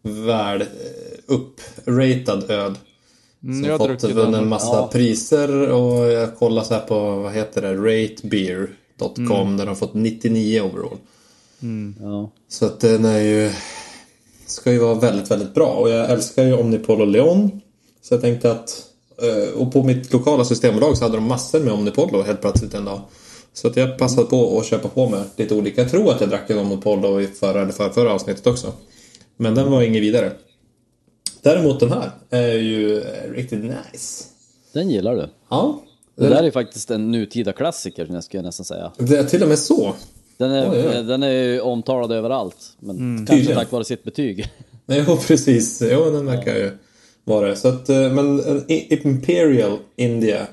väl eh, uppratad öl. Mm, Som jag fått vunnit en massa Ja. priser och jag kollar så här på, vad heter det, ratebeer.com Mm. där de har fått 99 overall. Ja. Så att den är ju... Ska ju vara väldigt, väldigt bra. Och jag älskar ju Omnipol Leon. Så jag tänkte att... eh, Och på mitt lokala systembolag så hade de massor med Omnipollo helt plötsligt en dag. Så att jag passade på att köpa på mig lite olika. Jag tror att jag drack en Omnipollo i förra eller förra, förra avsnittet också. Men den var inget vidare. Däremot den här är ju eh, riktigt nice. Den gillar du. Ja. Det där är faktiskt en nutida klassiker, skulle jag nästan säga. Det är till och med så. Den är, Oj, oj. Den är ju omtalad överallt, men kanske Tydligen. tack vare sitt betyg. Jo, precis. Jo, den verkar ju vara det. Så att, eh, men en I- Imperial India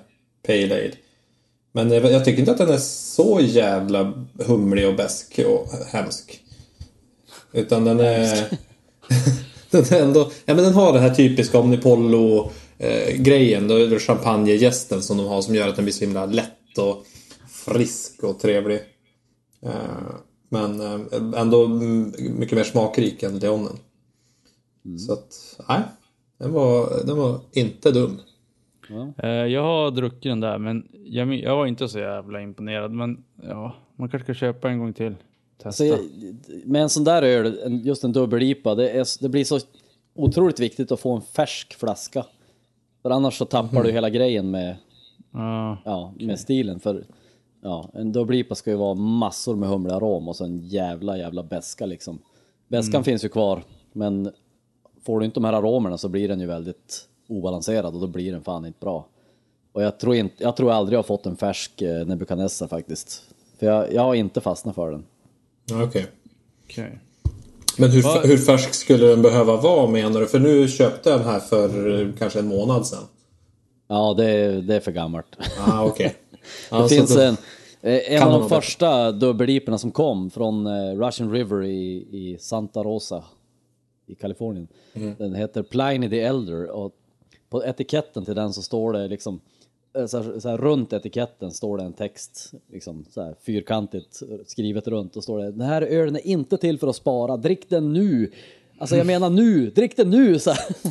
Pale Ale. Men jag jag tycker inte att den är så jävla humlig och besk och hemsk. Utan den är... den är ändå... Ja, men den har det här typiska Omnipollo eh, grejen, då är det champagnegästen som de har som gör att den blir så himla lätt och frisk och trevlig. Eh, men eh, ändå mm, mycket mer smakrik än Leonen. Så att, nej. Den var, den var inte dum. Eh, Jag har druckit den där, men jag, jag var inte så jävla imponerad. Men ja, man kanske ska köpa en gång till. Testa. Så, jag- med en sån där öl, just en dubbel-IPA, det, det blir så otroligt viktigt att få en färsk flaska. För annars så tappar du hela grejen med, Ja, ja, med stilen. För ja, en dubbel-IPA ska ju vara massor med humle arom och så en jävla jävla beska liksom. Beskan finns ju kvar, men får du inte de här aromerna så blir den ju väldigt obalanserad och då blir den fan inte bra. Och jag tror, inte, jag tror aldrig jag har fått en färsk eh, Nebuchadnezzar faktiskt. För jag, jag har inte fastnat för den. Ja, Okej. okej. Men hur, hur färsk skulle den behöva vara menar du? För nu köpte jag den här för eh, kanske en månad sedan. Ja, det, är- det är för gammalt. Ah, okej. Ja, Det så finns en, eh, en av de första dubbeldiporna som kom från eh, Russian River i, i Santa Rosa i Kalifornien. Mm. Den heter Pliny the Elder och på etiketten till den så står det liksom så här, så här, runt etiketten står det en text, liksom så här fyrkantigt skrivet runt och står det Den här ölen är inte till för att spara, drick den nu! Alltså jag menar nu, drick den nu! Så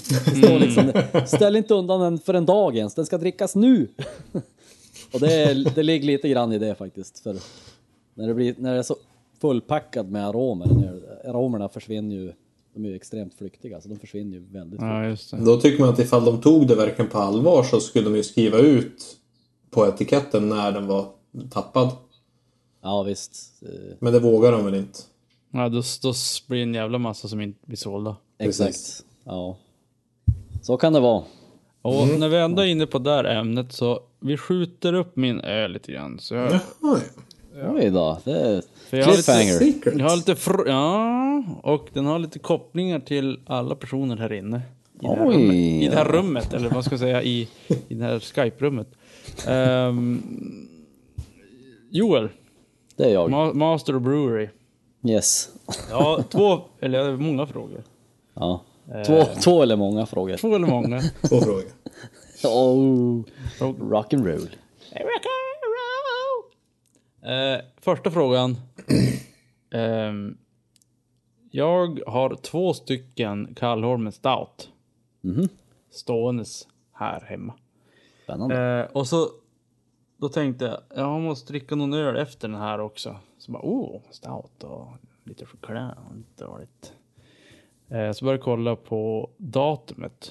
står liksom, ställ inte undan den för en dag ens, den ska drickas nu! Och det, det ligger lite grann i det faktiskt. För när det, blir, när det är så fullpackad med aromer, aromerna försvinner ju, de är ju extremt flyktiga, så de försvinner ju väldigt fort. Ja, just det. Då tycker man att ifall de tog det verkligen på allvar så skulle de ju skriva ut på etiketten när den var tappad. Ja visst, eh, Men det vågar de väl inte? Ja, då, då blir det en jävla massa som inte blir sålda. Precis. exakt. Ja. Så kan det vara. Och när vi ändå är inne på det här ämnet så vi skjuter upp min öl lite grann. Så jag, Jaha, ja. Oj då, det är För jag har lite- cliffhanger. Jag har lite fr- ja, och den har lite kopplingar till alla personer här inne. I, det, här Oj, rummet, I det här rummet, eller vad ska jag säga, i, i det här Skype-rummet. Ehm, Joel, Det är jag. Ma- Master of Brewery. Yes. Ja, två, eller jag har många frågor. Ja. Två, två eller många frågor. Två eller många. Två frågor. Oh, rock and roll. Eh, första frågan. Ehm, jag har två stycken Kallholmen Stout. Mhm. Ståendes här hemma. Spännande. Eh, och så då tänkte jag, jag måste dricka någon öl efter den här också. Så bara, oh, stout och lite choklad. Inte dåligt. Eh, så började jag kolla på datumet.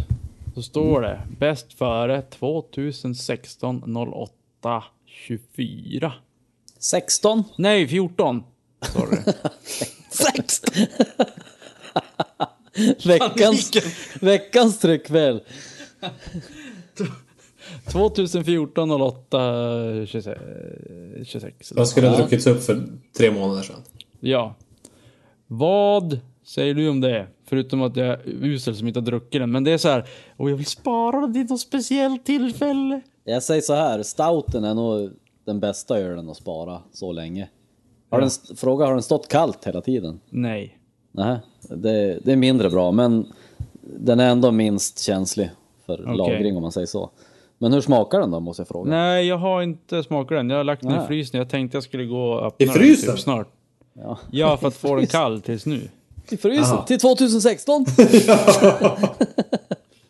Så står det bäst före 2016 08 24. 16. Nej, 14. Sorry. Sex! veckans, veckans tryckfel. 2014 08 26. 26 Vad skulle ha druckits upp för tre månader sedan? Ja. Vad säger du om det? Förutom att jag är usel som inte har druckit den. Men det är så här, och jag vill spara det till något speciellt tillfälle. Jag säger så här, stouten är nog den bästa ölen att spara så länge. Har den, fråga, har den stått kallt hela tiden? Nej. Nej, det, det är mindre bra, men den är ändå minst känslig för Okej. lagring om man säger så. Men hur smakar den då, måste jag fråga? Nej, jag har inte smakat den. Jag har lagt den i Nej. frysen. Jag tänkte jag skulle gå och öppna I den frysen? typ snart. Ja. Ja, för att få den kall tills nu. I frysen. Jaha. Till 2016.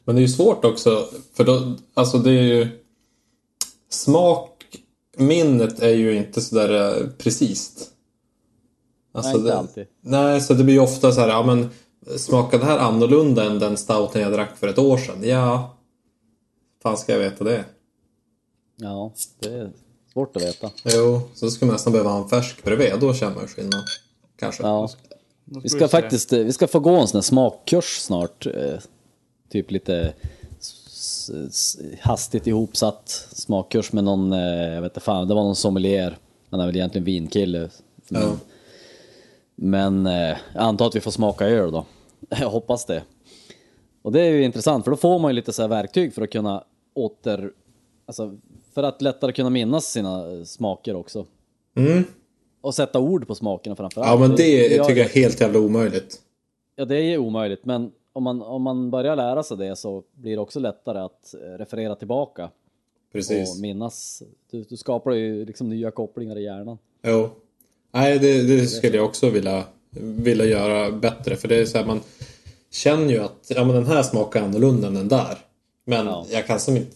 Men det är ju svårt också, för då, alltså det är ju... Smakminnet är ju inte sådär eh, precis. Alltså Nej, inte det, alltid. Nej, så det blir ju ofta så här, ja men smakar det här annorlunda än den stouten jag drack för ett år sedan? Ja, fan ska jag veta det? ja, det är svårt att veta. Jo, så skulle man nästan behöva ha en färsk bredvid, då känner man ju skillnad. Kanske. Ja. Vi ska faktiskt, eh, vi ska få gå en sån här smakkurs snart. eh, Typ lite hastigt ihopsatt smakkurs med någon, eh, jag vet inte fan, det var någon sommelier. Han är väl egentligen vinkille. Ja. men eh, jag antar att vi får smaka öl då. Jag hoppas det. Och det är ju intressant för då får man ju lite så här verktyg för att kunna åter, alltså för att lättare kunna minnas sina eh, smaker också. Mm. Och sätta ord på smakerna framförallt. Ja, men det gör- tycker jag är helt jävla omöjligt. Ja, det är ju omöjligt, men om man, om man börjar lära sig det så blir det också lättare att eh, referera tillbaka Precis. och minnas. Du, du skapar ju liksom nya kopplingar i hjärnan. Jo. Nej, det, det skulle jag också vilja, vilja göra bättre. För det är så här, man känner ju att ja, men den här smakar annorlunda än den där. Men Ja. jag kan som inte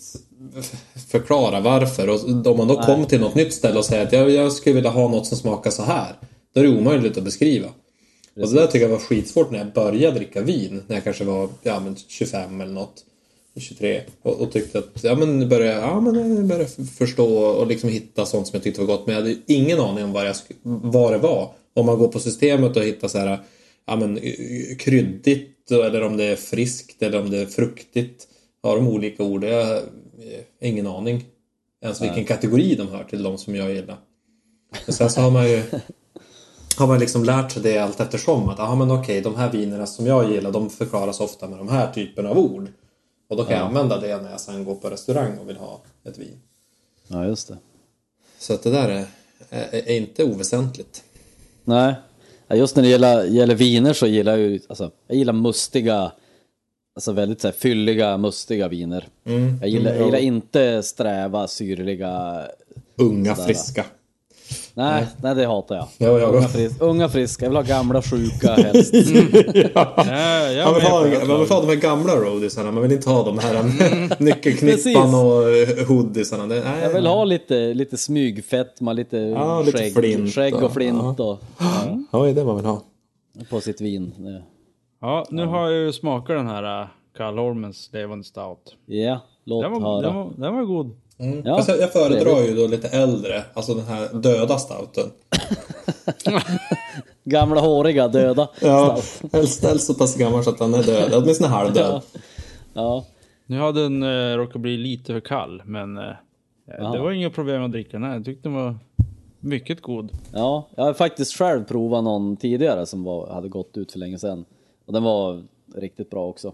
förklara varför. Och om man då kommer till något nytt ställe och säger att jag, jag skulle vilja ha något som smakar så här. Då är det omöjligt att beskriva. Och det där tycker jag var skitsvårt när jag började dricka vin. När jag kanske var ja, men 25 eller något. 23. Och, och tyckte att ja, men började, ja, men började förstå och liksom hitta sånt som jag tyckte var gott. Men jag hade ingen aning om vad, jag, vad det var. Om man går på systemet och hittar så här, ja, men, kryddigt eller om det är friskt eller om det är fruktigt. Har de olika ord? Jag har eh, ingen aning. Ens vilken kategori de hör till de som jag gillar. Men sen så har man ju har man liksom lärt sig det allt eftersom. Att aha, men okej, de här vinerna som jag gillar de förklaras ofta med de här typen av ord. Och då kan jag använda det när jag sen går på restaurang och vill ha ett vin. Ja, just det. Så att det där är, är, är inte oväsentligt. Nej, Ja, just när det gäller, gäller viner så gillar jag ju, alltså, jag gillar mustiga, alltså väldigt så här, fylliga, mustiga viner. jag, gillar, mm, jag gillar ja. inte sträva, syrliga, Unga, friska. Nej, nej det hatar jag. Ja, jag unga, fris, unga friska, jag vill ha gamla sjuka helst. Ja, jag Man vill, ha, man vill ha de här gamla roadiesarna, man vill inte ha de här nyckelknippan Precis. och eh, hoodiesarna. Det, nej, Jag vill ha lite, lite smygfett, lite, Ja, lite skägg, flint skägg och och- flint och, ja, Ja, det är det man vill ha. på sitt vin. Det- Ja, nu har jag ju smakat den här uh, Kallholmens levande stout. Ja, låt Den var, höra. den var, den var god. Mm. Ja, Fast jag, jag föredrar ju då lite äldre, alltså den här döda stouten. Gamla håriga döda. Ja, stout. helst, helst så pass gammal så att den är död, åtminstone halvdöd. Ja, Nu hade den uh, råkat bli lite för kall, men Jaha. det var inga problem att dricka den här. Jag tyckte den var mycket god. ja, jag har faktiskt själv provat någon tidigare som var, hade gått ut för länge sedan. Och den var riktigt bra också.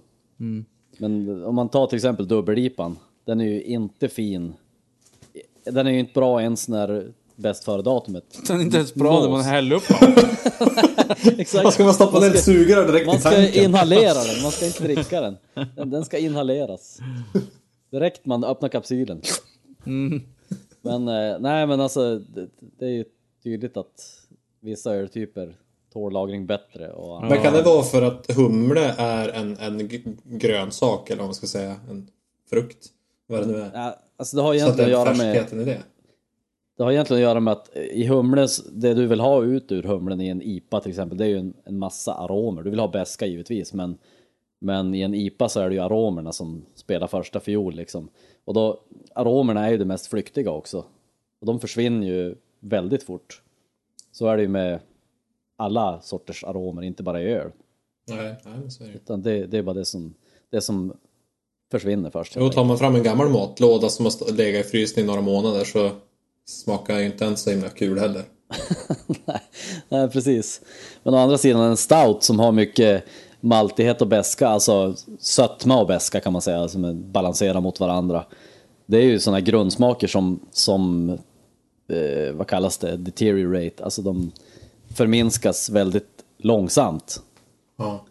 Men om man tar till exempel dubbellipan, den är ju inte fin. Den är ju inte bra ens när bäst före datumet. Den är inte ens bra när man häller upp den. Exakt. Vad ska man stoppa ner ett sugrör direkt Man i ska tanken? inhalera den, man ska inte dricka den. Den, den ska inhaleras. Direkt man öppnar kapsylen. Men eh, nej men alltså det, det är ju tydligt att vissa öltyper tål lagring bättre och Men kan det vara för att humle är en, en grönsak eller vad man ska säga, en frukt? Vad det nu är. Ja, alltså det har Så att egentligen att göra med i det. Det har egentligen att göra med att i humles, det du vill ha ut ur humlen i en IPA till exempel, det är ju en, en massa aromer. Du vill ha beska givetvis, men, men i en IPA så är det ju aromerna som spelar första fiol liksom. Och då, aromerna är ju det mest flyktiga också. Och de försvinner ju väldigt fort. Så är det ju med alla sorters aromer, inte bara i öl. Nej, nej men så är det. Utan det, det är bara det som, det som försvinner först. Jo, tar man fram en gammal matlåda som har legat i frysen i några månader så smakar ju inte den så himla kul heller. Nej, nej, precis. Men å andra sidan en stout som har mycket maltighet och beska, alltså sötma och beska kan man säga, som balanserar mot varandra. Det är ju sådana grundsmaker som, som eh, vad kallas det, deteriorate, alltså de förminskas väldigt långsamt. Ja.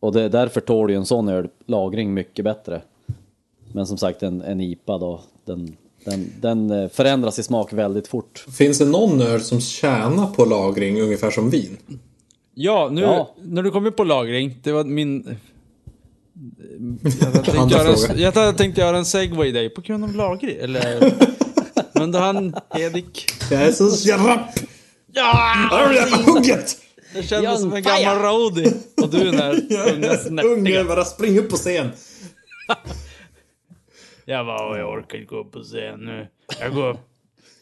Och det, därför tål ju en sån öl lagring mycket bättre. Men som sagt en, en IPA då, den, den, den eh, förändras i smak väldigt fort. Finns det någon öl som tjänar på lagring ungefär som vin? Ja, nu Ja. när du kom in på lagring, det var min... Jag hade tänkt Andra göra en, jag hade tänkt göra en segway dig på grund av lagring, eller... Men då han, Edik... Jag är så jävla... Ja! Jävla hugget? Det kändes som en gammal roadie. Och du när unga snäppiga. Ungen bara spring upp på scen. Jag bara, "Åh, jag orkar inte gå upp på scen nu. Jag går upp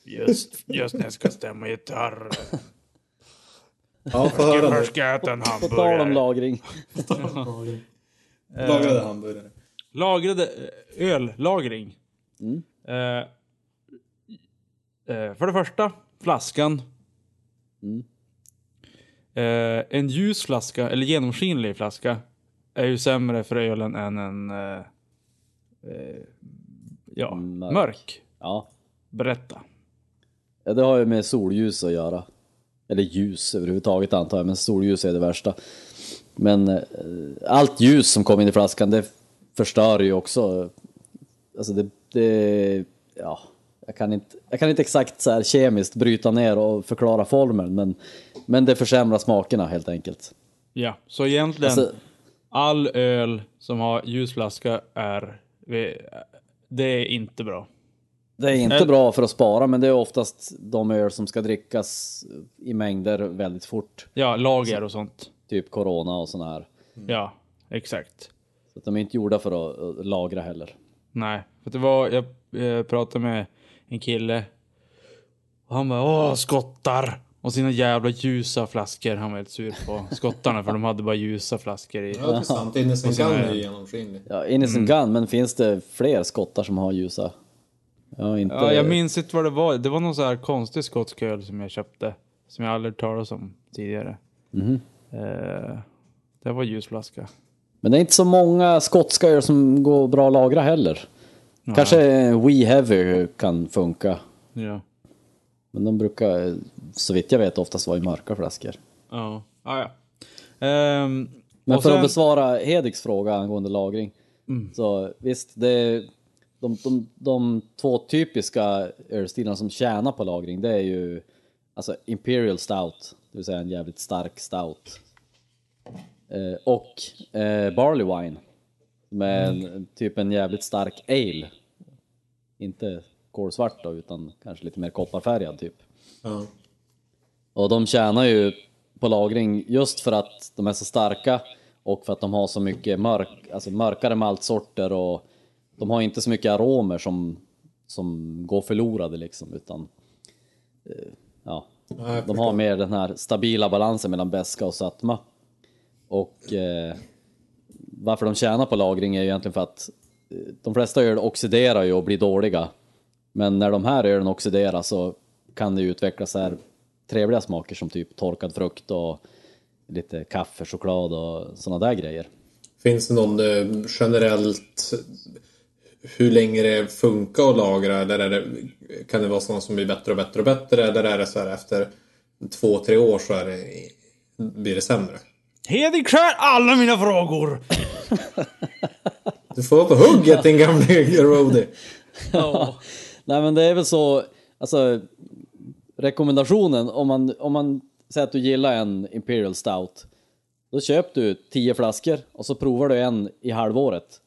just, just när jag ska stämma gitarr. Ja, få höra Först nu. ska jag äta en På tal om hamburgare. lagring. Lagrade hamburgare. Lagrade eh, öllagring. Mm. Eh, eh, för det första, flaskan. Mm. Eh, en ljus flaska, eller genomskinlig flaska, är ju sämre för ölen än en eh, eh, ja, Mörk. mörk. Ja. Berätta. ja, det har ju med solljus att göra. Eller ljus överhuvudtaget antar jag, men solljus är det värsta. Men eh, allt ljus som kommer in i flaskan, det förstör ju också. Alltså det, det ja, jag kan inte, jag kan inte exakt så här kemiskt bryta ner och förklara formeln, men, men det försämrar smakerna helt enkelt. Ja, så egentligen Alltså, all öl som har ljus flaska är, det är inte bra. det är inte Eller- bra för att spara, men det är oftast de öl som ska drickas i mängder väldigt fort. Ja, lager och sånt. Typ Corona och såna här. Ja, exakt. Så de är inte gjorda för att lagra heller. Nej, för det var, jag eh, pratade med en kille. Och han bara, åh skottar! Och sina jävla ljusa flaskor. Han var helt sur på skottarna för de hade bara ljusa flaskor i. Ja, det är sant. Innocent Gun är- ju genomskinlig. Ja, Innocent Gun, men finns det fler skottar som har ljusa? Ja, inte... Ja, jag minns inte vad det var. Det var någon så här konstig skotsk öl som jag köpte. Som jag aldrig talat om tidigare. Mhm. Eh, det var ljusflaska. Men det är inte så många skotska öl som går bra att lagra heller. Kanske We Heavy kan funka. Ja. Men de brukar, så vitt jag vet, oftast vara i mörka flaskor. Ja. Ah, ja. Ehm, Men för sen- att besvara Hediks fråga angående lagring. Mm. Så visst, det är, de, de, de två typiska ölstilarna som tjänar på lagring, det är ju alltså Imperial Stout, det vill säga en jävligt stark stout. Eh, och eh, Barley Wine, med en, typ en jävligt stark ale. Inte kolsvart då, utan kanske lite mer kopparfärgad typ. Ja. Och de tjänar ju på lagring just för att de är så starka och för att de har så mycket mörk, alltså mörkare maltsorter och de har inte så mycket aromer som, som går förlorade liksom utan eh, ja, de har mer den här stabila balansen mellan beska och sötma. Och eh, varför de tjänar på lagring är ju egentligen för att de flesta öl oxiderar ju och blir dåliga. Men när de här ölen oxiderar så kan det ju utvecklas så här trevliga smaker som typ torkad frukt och lite kaffe, choklad och sådana där grejer. Finns det någon eh, generellt hur länge det funkar att lagra eller är det, kan det vara sådana som blir bättre och bättre och bättre eller är det så här efter två, tre år så är det, blir det sämre? Hedik skär alla mina frågor! Du får vara på hugget din gamla roadie. Ja. Nej men det är väl så, alltså rekommendationen om man, om man säger att du gillar en Imperial Stout då köper du 10 flaskor och så provar du en i halvåret.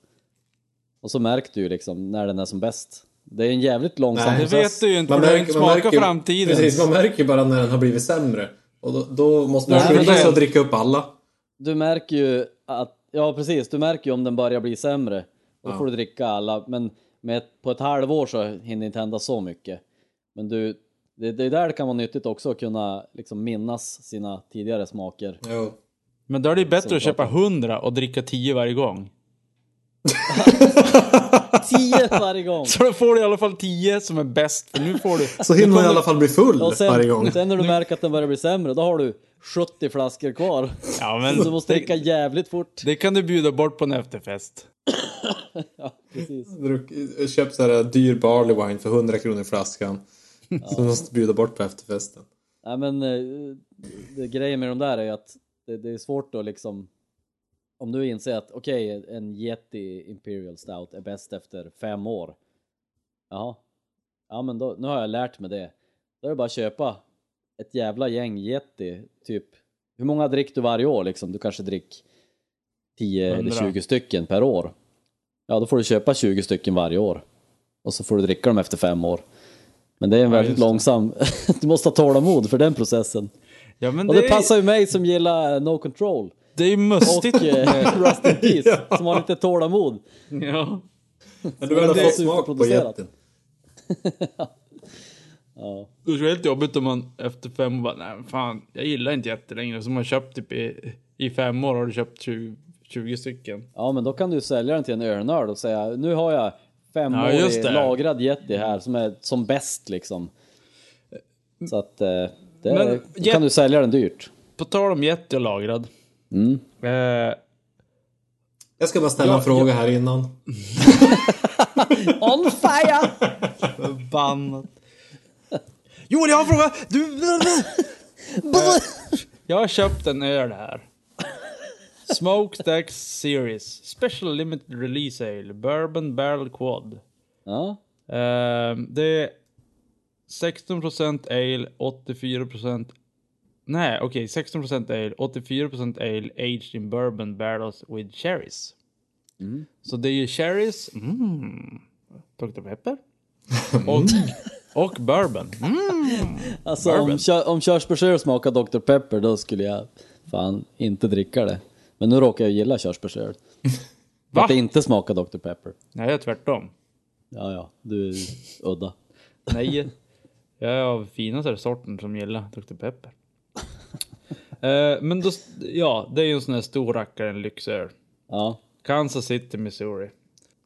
Och så märker du liksom när den är som bäst. Det är en jävligt långsam Nej, Det process. vet du ju inte, du har inte smakat framtiden. Precis, man märker bara när den har blivit sämre. Och då, då måste man skynda sig det- att dricka upp alla. Du märker ju att, ja precis, du märker ju om den börjar bli sämre. Då får du dricka alla, men med ett, på ett halvår så hinner det inte hända så mycket. Men du, det, det är där det kan vara nyttigt också att kunna liksom minnas sina tidigare smaker. Jo. Men då är det bättre Så att köpa 100 och dricka 10 varje gång. Tio varje gång! Så då får du i alla fall 10 som är bäst. För nu får du... Så hinner man i alla fall bli full Och varje gång. sen, sen när du märker att den börjar bli sämre, då har du 70 flaskor kvar. Ja, Så du men måste dricka det, jävligt fort. det kan du bjuda bort på en efterfest. Ja, precis. Druck- Köp så här dyr barley wine för 100 kronor flaskan. Som måste bjuda bort på efterfesten. Nej men eh, det, grejen med de där är ju att det, det är svårt att liksom om du inser att okej, en Yeti Imperial Stout är bäst efter fem år. Jaha. Ja men då, nu har jag lärt mig det. Då är det bara att köpa ett jävla gäng Yeti, typ Hur många dricker du varje år liksom? Du kanske dricker 10 eller Hundra. 20 stycken per år. Ja, då får du köpa 20 stycken varje år. Och så får du dricka dem efter fem år. Men det är en Ja, väldigt långsam... du måste ha tålamod för den processen. Ja, men Och det, det passar ju mig som gillar No Control. det är ju mustigt. Och eh, Rust in Peace, som har lite tålamod. ja. Men du har ändå det är fått smak på jätten. Ja. Det är helt jobbigt om man efter fem år bara, nej fan, jag gillar inte jätte längre. Så man köpt typ i, i fem år har du köpt 20, 20 stycken. ja, men då kan du sälja den till en ölnörd och säga nu har jag Ja, femårig just det. lagrad Yeti här som är som bäst liksom. Så att eh, det Men då Jet- kan du sälja den dyrt. På tal om jätte och lagrad. Mm. Eh, Jag ska bara ställa Ja, en fråga här innan. On fire! Förbannat. Joel, jag har en fråga! Du... jag har köpt en öl här. Smokestacks Series. Special Limited Release Ale. Bourbon Barrel Quad. Ja, Eh, det är 16% ale, 84% Nej, okej, 16% ale, 84% ale aged in bourbon barrels with cherries. Så det är ju cherries, mm, Dr. Pepper och, och bourbon. Mm. alltså om, Bourbon. kö- om körsbärsöl smakar Dr Pepper då skulle jag fan inte dricka det. Men nu råkar jag gilla körsbärsöl. Va? Att det inte smakar Dr Pepper. Nej, tvärtom. Ja, ja, du är udda. Nej, jag är av finaste sorten som gillar Dr. Pepper. Eh, men då, ja, det är ju en sån här stor rackare, en lyxöl. Ja, Kansas City, Missouri.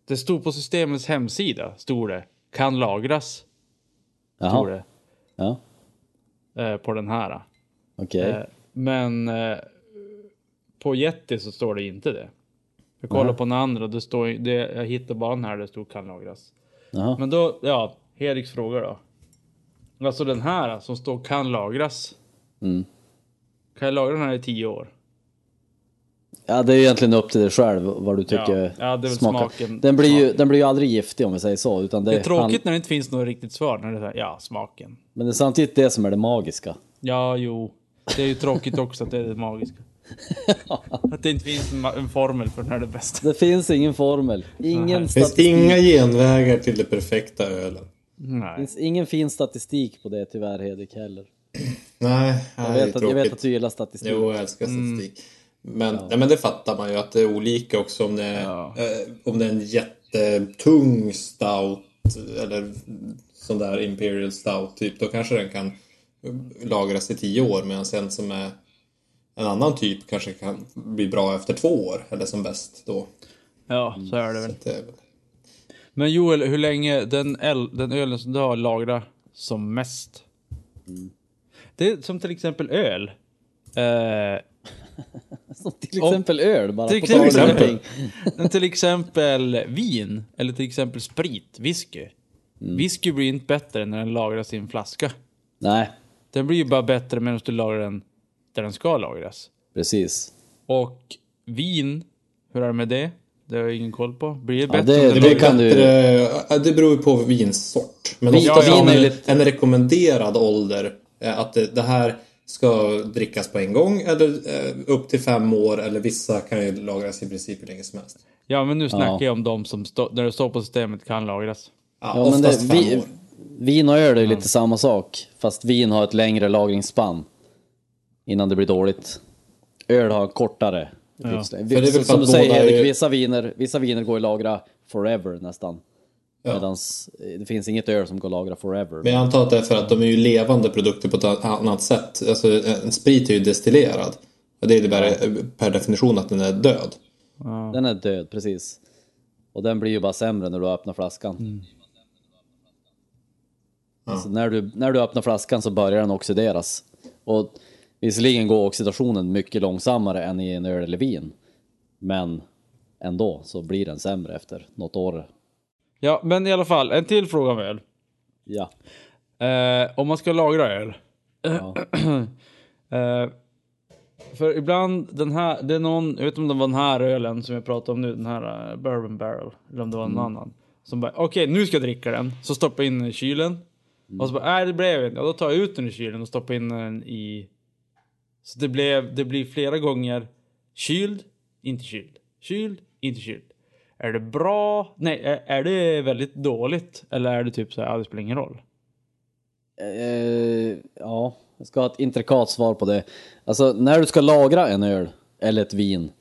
Det stod på systemets hemsida, stod det, kan lagras, jaha. det, Ja, eh, på den här. okej. Eh, men eh, på Yeti så står det inte det. Jag kollar på den andra, det står, det, jag hittade bara den här, det stod kan lagras. Jaha. Men då, ja, Heriks fråga då. Alltså den här som står kan lagras. Mm. Kan jag lagra den här i tio år? Ja, det är ju egentligen upp till dig själv vad du tycker Ja, ja, det är smakar. smaken- Den blir, ju, den blir ju aldrig giftig om vi säger så. Utan det, Det är tråkigt han- när det inte finns något riktigt svar. När det är så här, ja, smaken. Men det är samtidigt det som är det magiska. Ja, jo. Det är ju tråkigt också att det är det magiska. Att det inte finns en, formel för när det är bäst. Det finns ingen formel. Ingen Det finns inga genvägar till det perfekta ölen. Det Nej. finns ingen fin statistik på det tyvärr Hedvig heller. Nej, Jag vet, det att, jag vet att du gillar statistik. Jo, jag älskar statistik. Men, nej, men det fattar man ju att det är olika också om det är, Ja. eh, om det är en jättetung stout eller sån där Imperial stout typ. Då kanske den kan lagras i tio år medan en som är en annan typ kanske kan bli bra efter två år eller som bäst då. Ja, så är det väl. Det är väl- Men Joel, hur länge den, el, den ölen som du har lagrat som mest? Det är som till exempel öl. Eh, Som till exempel öl bara. till om exempel. till exempel vin, eller till exempel sprit, whisky. Whisky blir inte bättre när den lagras i en flaska. Nej, Den blir ju bara bättre medan du lagrar den där den ska lagras. precis. Och vin, hur är det med det? Det har jag ingen koll på. Blir det Ja, bättre det- om Det, det det kan du- bättre, ja, det beror ju på vinsort. Men Vin- ja, har vin är lite- en rekommenderad ålder. Att det, det här ska drickas på en gång eller eh, upp till fem år eller vissa kan ju lagras i princip hur länge som helst. Ja, men nu snackar Ja. jag om de som står, där det står på systemet kan lagras. Ja, Ja, men det, fem vi, år. vin och öl är ju lite samma sak. Fast vin har ett längre lagringsspann. Innan det blir dåligt. Öl har kortare. livslängd. För det är väl för Som du säger Erik, vissa viner, vissa viner går att lagra forever nästan. Ja. Medans eh, det finns inget öl som går att lagra forever. Men jag antar att det är för att de är ju levande produkter på ett annat sätt. Alltså en sprit är ju destillerad. Och det innebär eh, per definition att den är död. Den är död, precis. Och den blir ju bara sämre när du öppnar flaskan. Alltså när, du, när du öppnar flaskan så börjar den oxideras. Och visserligen går oxidationen mycket långsammare än i en öl eller vin. Men ändå så blir den sämre efter något år. Ja, men i alla fall, en till fråga om öl. Ja. Eh, om man ska lagra öl. ja. Eh, för ibland, den här, det är någon, jag vet inte om det var den här ölen som jag pratade om nu, den här uh, Bourbon Barrel, eller om det var någon annan. Som bara, okej nu ska jag dricka den, så stoppar jag in den i kylen. Och så bara, nej det blev inte, ja, då tar jag ut den i kylen och stoppar in den i Så det, blev, det blir flera gånger kyld, inte kyld. Kyld, inte kyld. Är det bra? Nej, är, är det väldigt dåligt? Eller är det typ så här, ja, det spelar ingen roll? Eh, ja, jag ska ha ett intrikat svar på det. Alltså, när du ska lagra en öl eller ett vin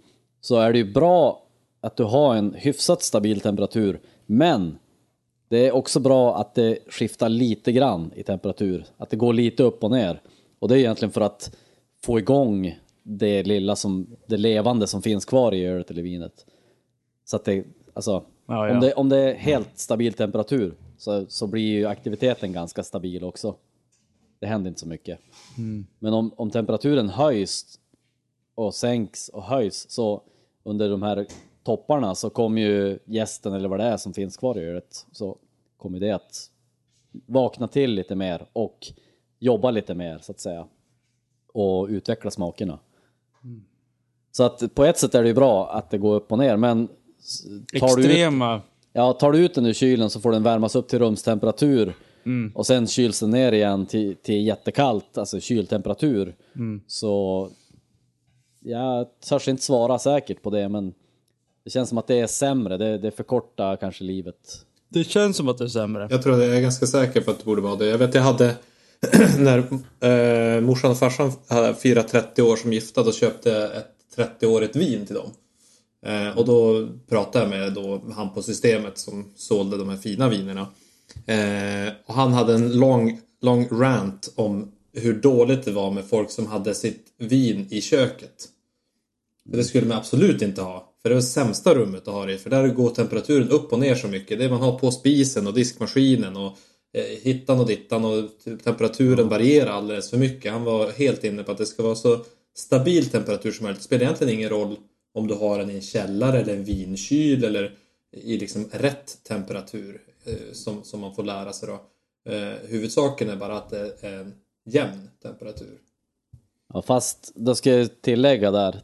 så är det ju bra att du har en hyfsat stabil temperatur. Men det är också bra att det skiftar lite grann i temperatur. Att det går lite upp och ner. Och det är egentligen för att få igång det lilla som, det levande som finns kvar i ölet eller vinet. Så att det, alltså, Ja, ja. Om, det, om det är helt stabil temperatur så, så blir ju aktiviteten ganska stabil också. Det händer inte så mycket. Men om, om temperaturen höjs och sänks och höjs så under de här topparna så kommer ju gästen eller vad det är som finns kvar i ölet så kommer det att vakna till lite mer och jobba lite mer så att säga. Och utveckla smakerna. Så att på ett sätt är det ju bra att det går upp och ner men tar du, ut, Extrema. ja, tar du ut den ur kylen så får den värmas upp till rumstemperatur och sen kyls den ner igen till, till jättekallt, alltså kyltemperatur. Så jag törs inte svara säkert på det men det känns som att det är sämre, det, det förkortar kanske livet. Det känns som att det är sämre. Jag tror att jag är ganska säker på att det borde vara det. Jag vet jag hade när eh, morsan och farsan hade firat 30 år som gifta då köpte jag ett 30-årigt vin till dem. Eh, och då pratade jag med då han på systemet som sålde de här fina vinerna. Eh, och han hade en lång, lång rant om hur dåligt det var med folk som hade sitt vin i köket. Det skulle man absolut inte ha. För det är det sämsta rummet att ha det i. För där går temperaturen upp och ner så mycket. Det man har på spisen och diskmaskinen och eh, hittan och dittan och temperaturen varierar alldeles för mycket. Han var helt inne på att det ska vara så stabil temperatur som möjligt. Det spelar egentligen ingen roll om du har den i en källare eller en vinkyl eller i liksom rätt temperatur eh, som, som man får lära sig då. Eh, huvudsaken är bara att det är en jämn temperatur. Ja, fast då ska jag tillägga där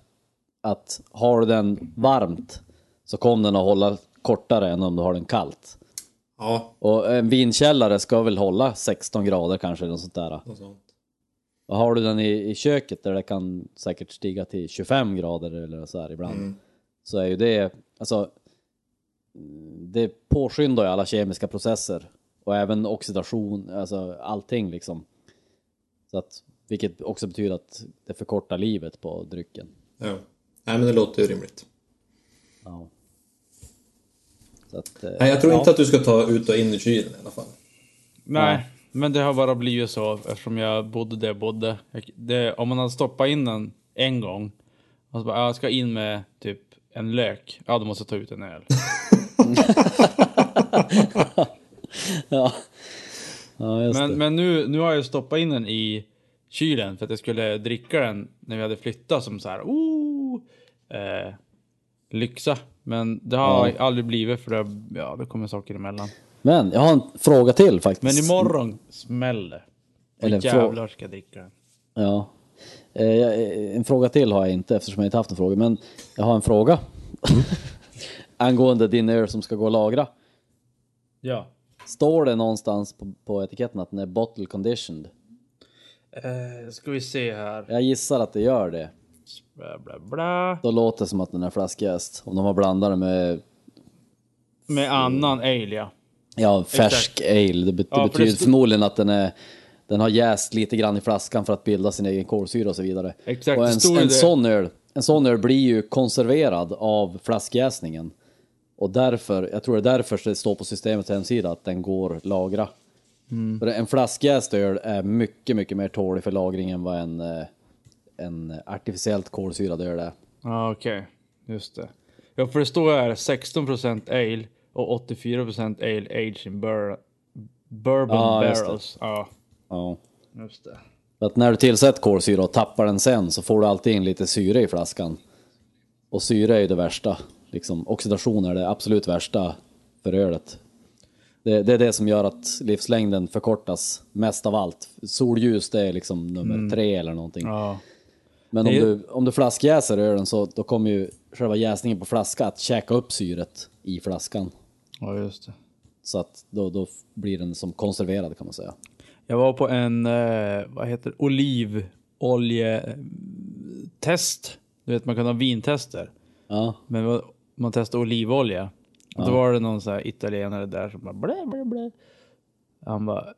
att har du den varmt så kommer den att hålla kortare än om du har den kallt. Ja, Och en vinkällare ska väl hålla 16 grader kanske eller sånt där. något sånt. Och har du den i, i köket där det kan säkert stiga till 25 grader eller så här ibland. Så är ju det, alltså det påskyndar ju alla kemiska processer och även oxidation, alltså allting liksom. Så att, vilket också betyder att det förkortar livet på drycken. Ja. Nej men det låter ju rimligt. Ja. Så att, eh, Nej, jag tror ja. inte att du ska ta ut och in i kylen i alla fall. Nej, men det har bara blivit så eftersom jag bodde där jag bodde. Det, om man hade stoppat in den en gång och så bara, "Ja, jag ska in med typ en lök. Ja, då måste jag ta ut en öl. Ja, ja just Men, det. men nu, nu har jag stoppat in den i kylen för att jag skulle dricka den när vi hade flyttat som så här, oh, eh, lyxa. Men det har Ja. aldrig blivit för det, ja, det kommer saker emellan. Men jag har en fråga till faktiskt. Men imorgon smäller det. Eller jävlar ska dricka den. Ja. Eh, jag- En fråga till har jag inte eftersom jag inte haft en fråga, men jag har en fråga. Angående din öl som ska gå att lagra. Ja. Står det någonstans på, på etiketten att den är bottle conditioned? Eh, ska vi se här. Jag gissar att det gör det. Bla, bla, bla. Då låter det som att den är flaskjäst. Om de har blandat den med Med annan ale, ja. Ja, färsk ale. Det, be- det Ja, det betyder stod- förmodligen att den, är, den har jäst lite grann i flaskan för att bilda sin egen kolsyra och så vidare. Exakt, och det en, en, det. sån öl, en sån öl blir ju konserverad av flaskjäsningen. Och därför, jag tror det är därför det står på systemets hemsida att den går lagra. Mm. För en flaskjäst öl är mycket, mycket mer tålig för lagring än vad en, eh, en artificiellt kolsyrad öl är. Ja, okej. Just det. Ja, för det står här 16% ale och 84% ale aged in bur bourbon det. barrels. Ja, Ja. just det. För att när du tillsätter kolsyra och tappar den sen så får du alltid in lite syre i flaskan. Och syre är ju det värsta. Liksom, oxidation är det absolut värsta för ölet. Det, det är det som gör att livslängden förkortas mest av allt. Solljus det är liksom nummer tre eller någonting. Ja. Men om är- du, om du flaskjäser ölen så då kommer ju själva jäsningen på flaska att käka upp syret i flaskan. Ja, just det. Så att då, då blir den som konserverad kan man säga. Jag var på en, eh, vad heter olivoljetest. Du vet man kan ha vintester. Ja. Men man testar olivolja. Och då var det någon så här italienare där som bara blä, blä, blä. Han bara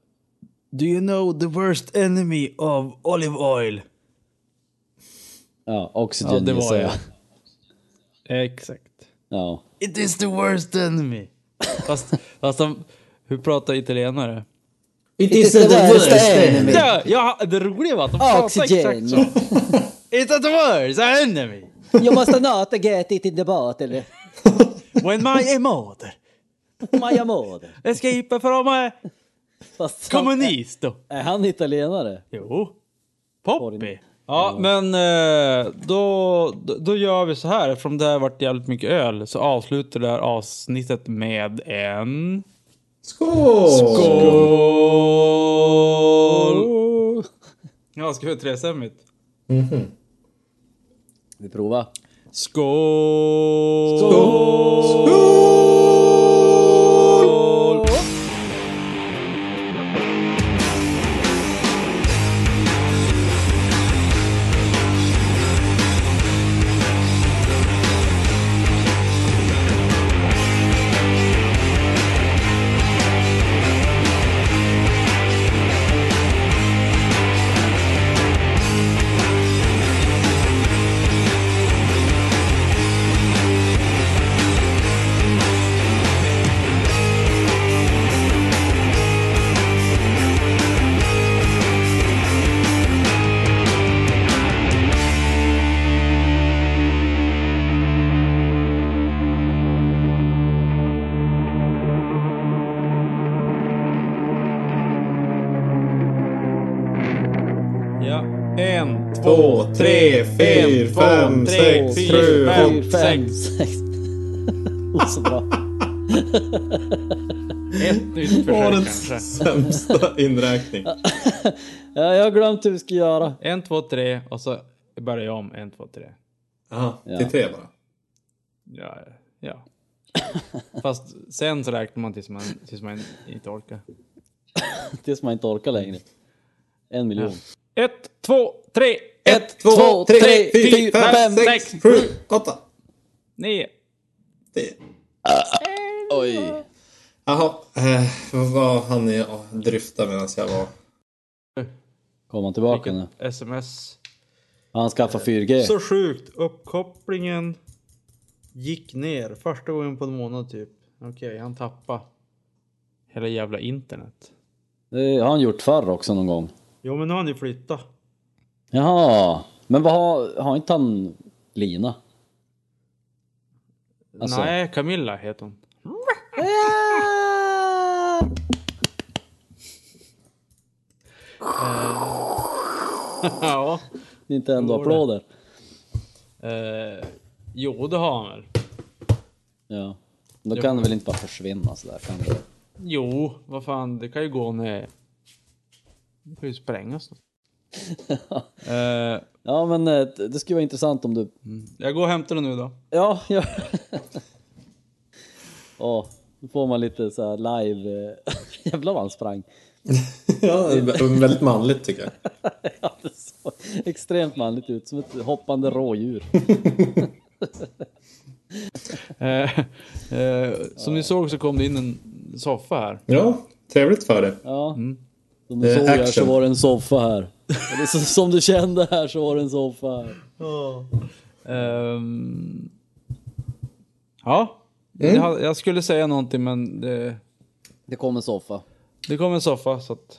Do you know the worst enemy of olive oil? Ja, oxygen Ja, det var jag. Exakt. Ja. It is the worst enemy. Fast, fast de, hur pratar italienare? It is the worst enemy. Ja, ja, det roliga var att de pratade exakt så. It's the worst enemy. You must not get it in the bottle. When my mother My amore. escape from a Fast communisto. Är han italienare? Jo. Poppy. Ja, men eh, då, då, gör vi så här. Eftersom det har varit jävligt mycket öl så avslutar det här avsnittet med en... Skål! Skål! Ja, ska vi ha trestämmigt? Vi provar. Skål! Skål! Ja. Sämsta inräkning. Ja, jag har glömt hur vi ska göra. En, två, tre och så börjar jag om. En, två, tre. Jaha, Ja. till tre bara. Ja, ja. Fast sen så räknar man tills man, tills man inte orkar. Tills man inte orkar längre. En miljon. Ett, två, tre, Ett, två, tre, fyra, fem, sex, sju, åtta. nio. tio. Oj. Jaha, eh, vad han i ja, dryfta medan jag var... Kommer han tillbaka nu? Sms. Han skaffar 4G. Så sjukt. Uppkopplingen gick ner första gången på en månad typ. Okej, han tappade hela jävla internet. Det har han gjort förr också någon gång. Jo, men nu har han ju flyttat. Jaha. Men vad har, har inte han Lina? Alltså- Nej, Camilla heter hon. ja. Nintendo-applåder. Eh, jo, det har han väl. Ja. Då kan det väl inte bara försvinna sådär? Kan det? Jo, vad fan, det kan ju gå när... Det kan ju sprängas eh, Ja men eh, det skulle vara intressant om du... jag går och hämtar den nu då. Ja, ja. Åh, då får man lite så här live... eh, Jävlar vad han sprang. Ja, det är väldigt manligt tycker jag. Ja, det såg extremt manligt ut, som ett hoppande rådjur. Eh, eh, som ni såg så kom det in en soffa här. Ja, trevligt för dig. Ja. Som Det du såg här så var det en soffa här. Det är så, som du kände här så var det en soffa här. Ehm, ja, Mm. jag, jag skulle säga någonting men det, Det kom en soffa. det kom en soffa så att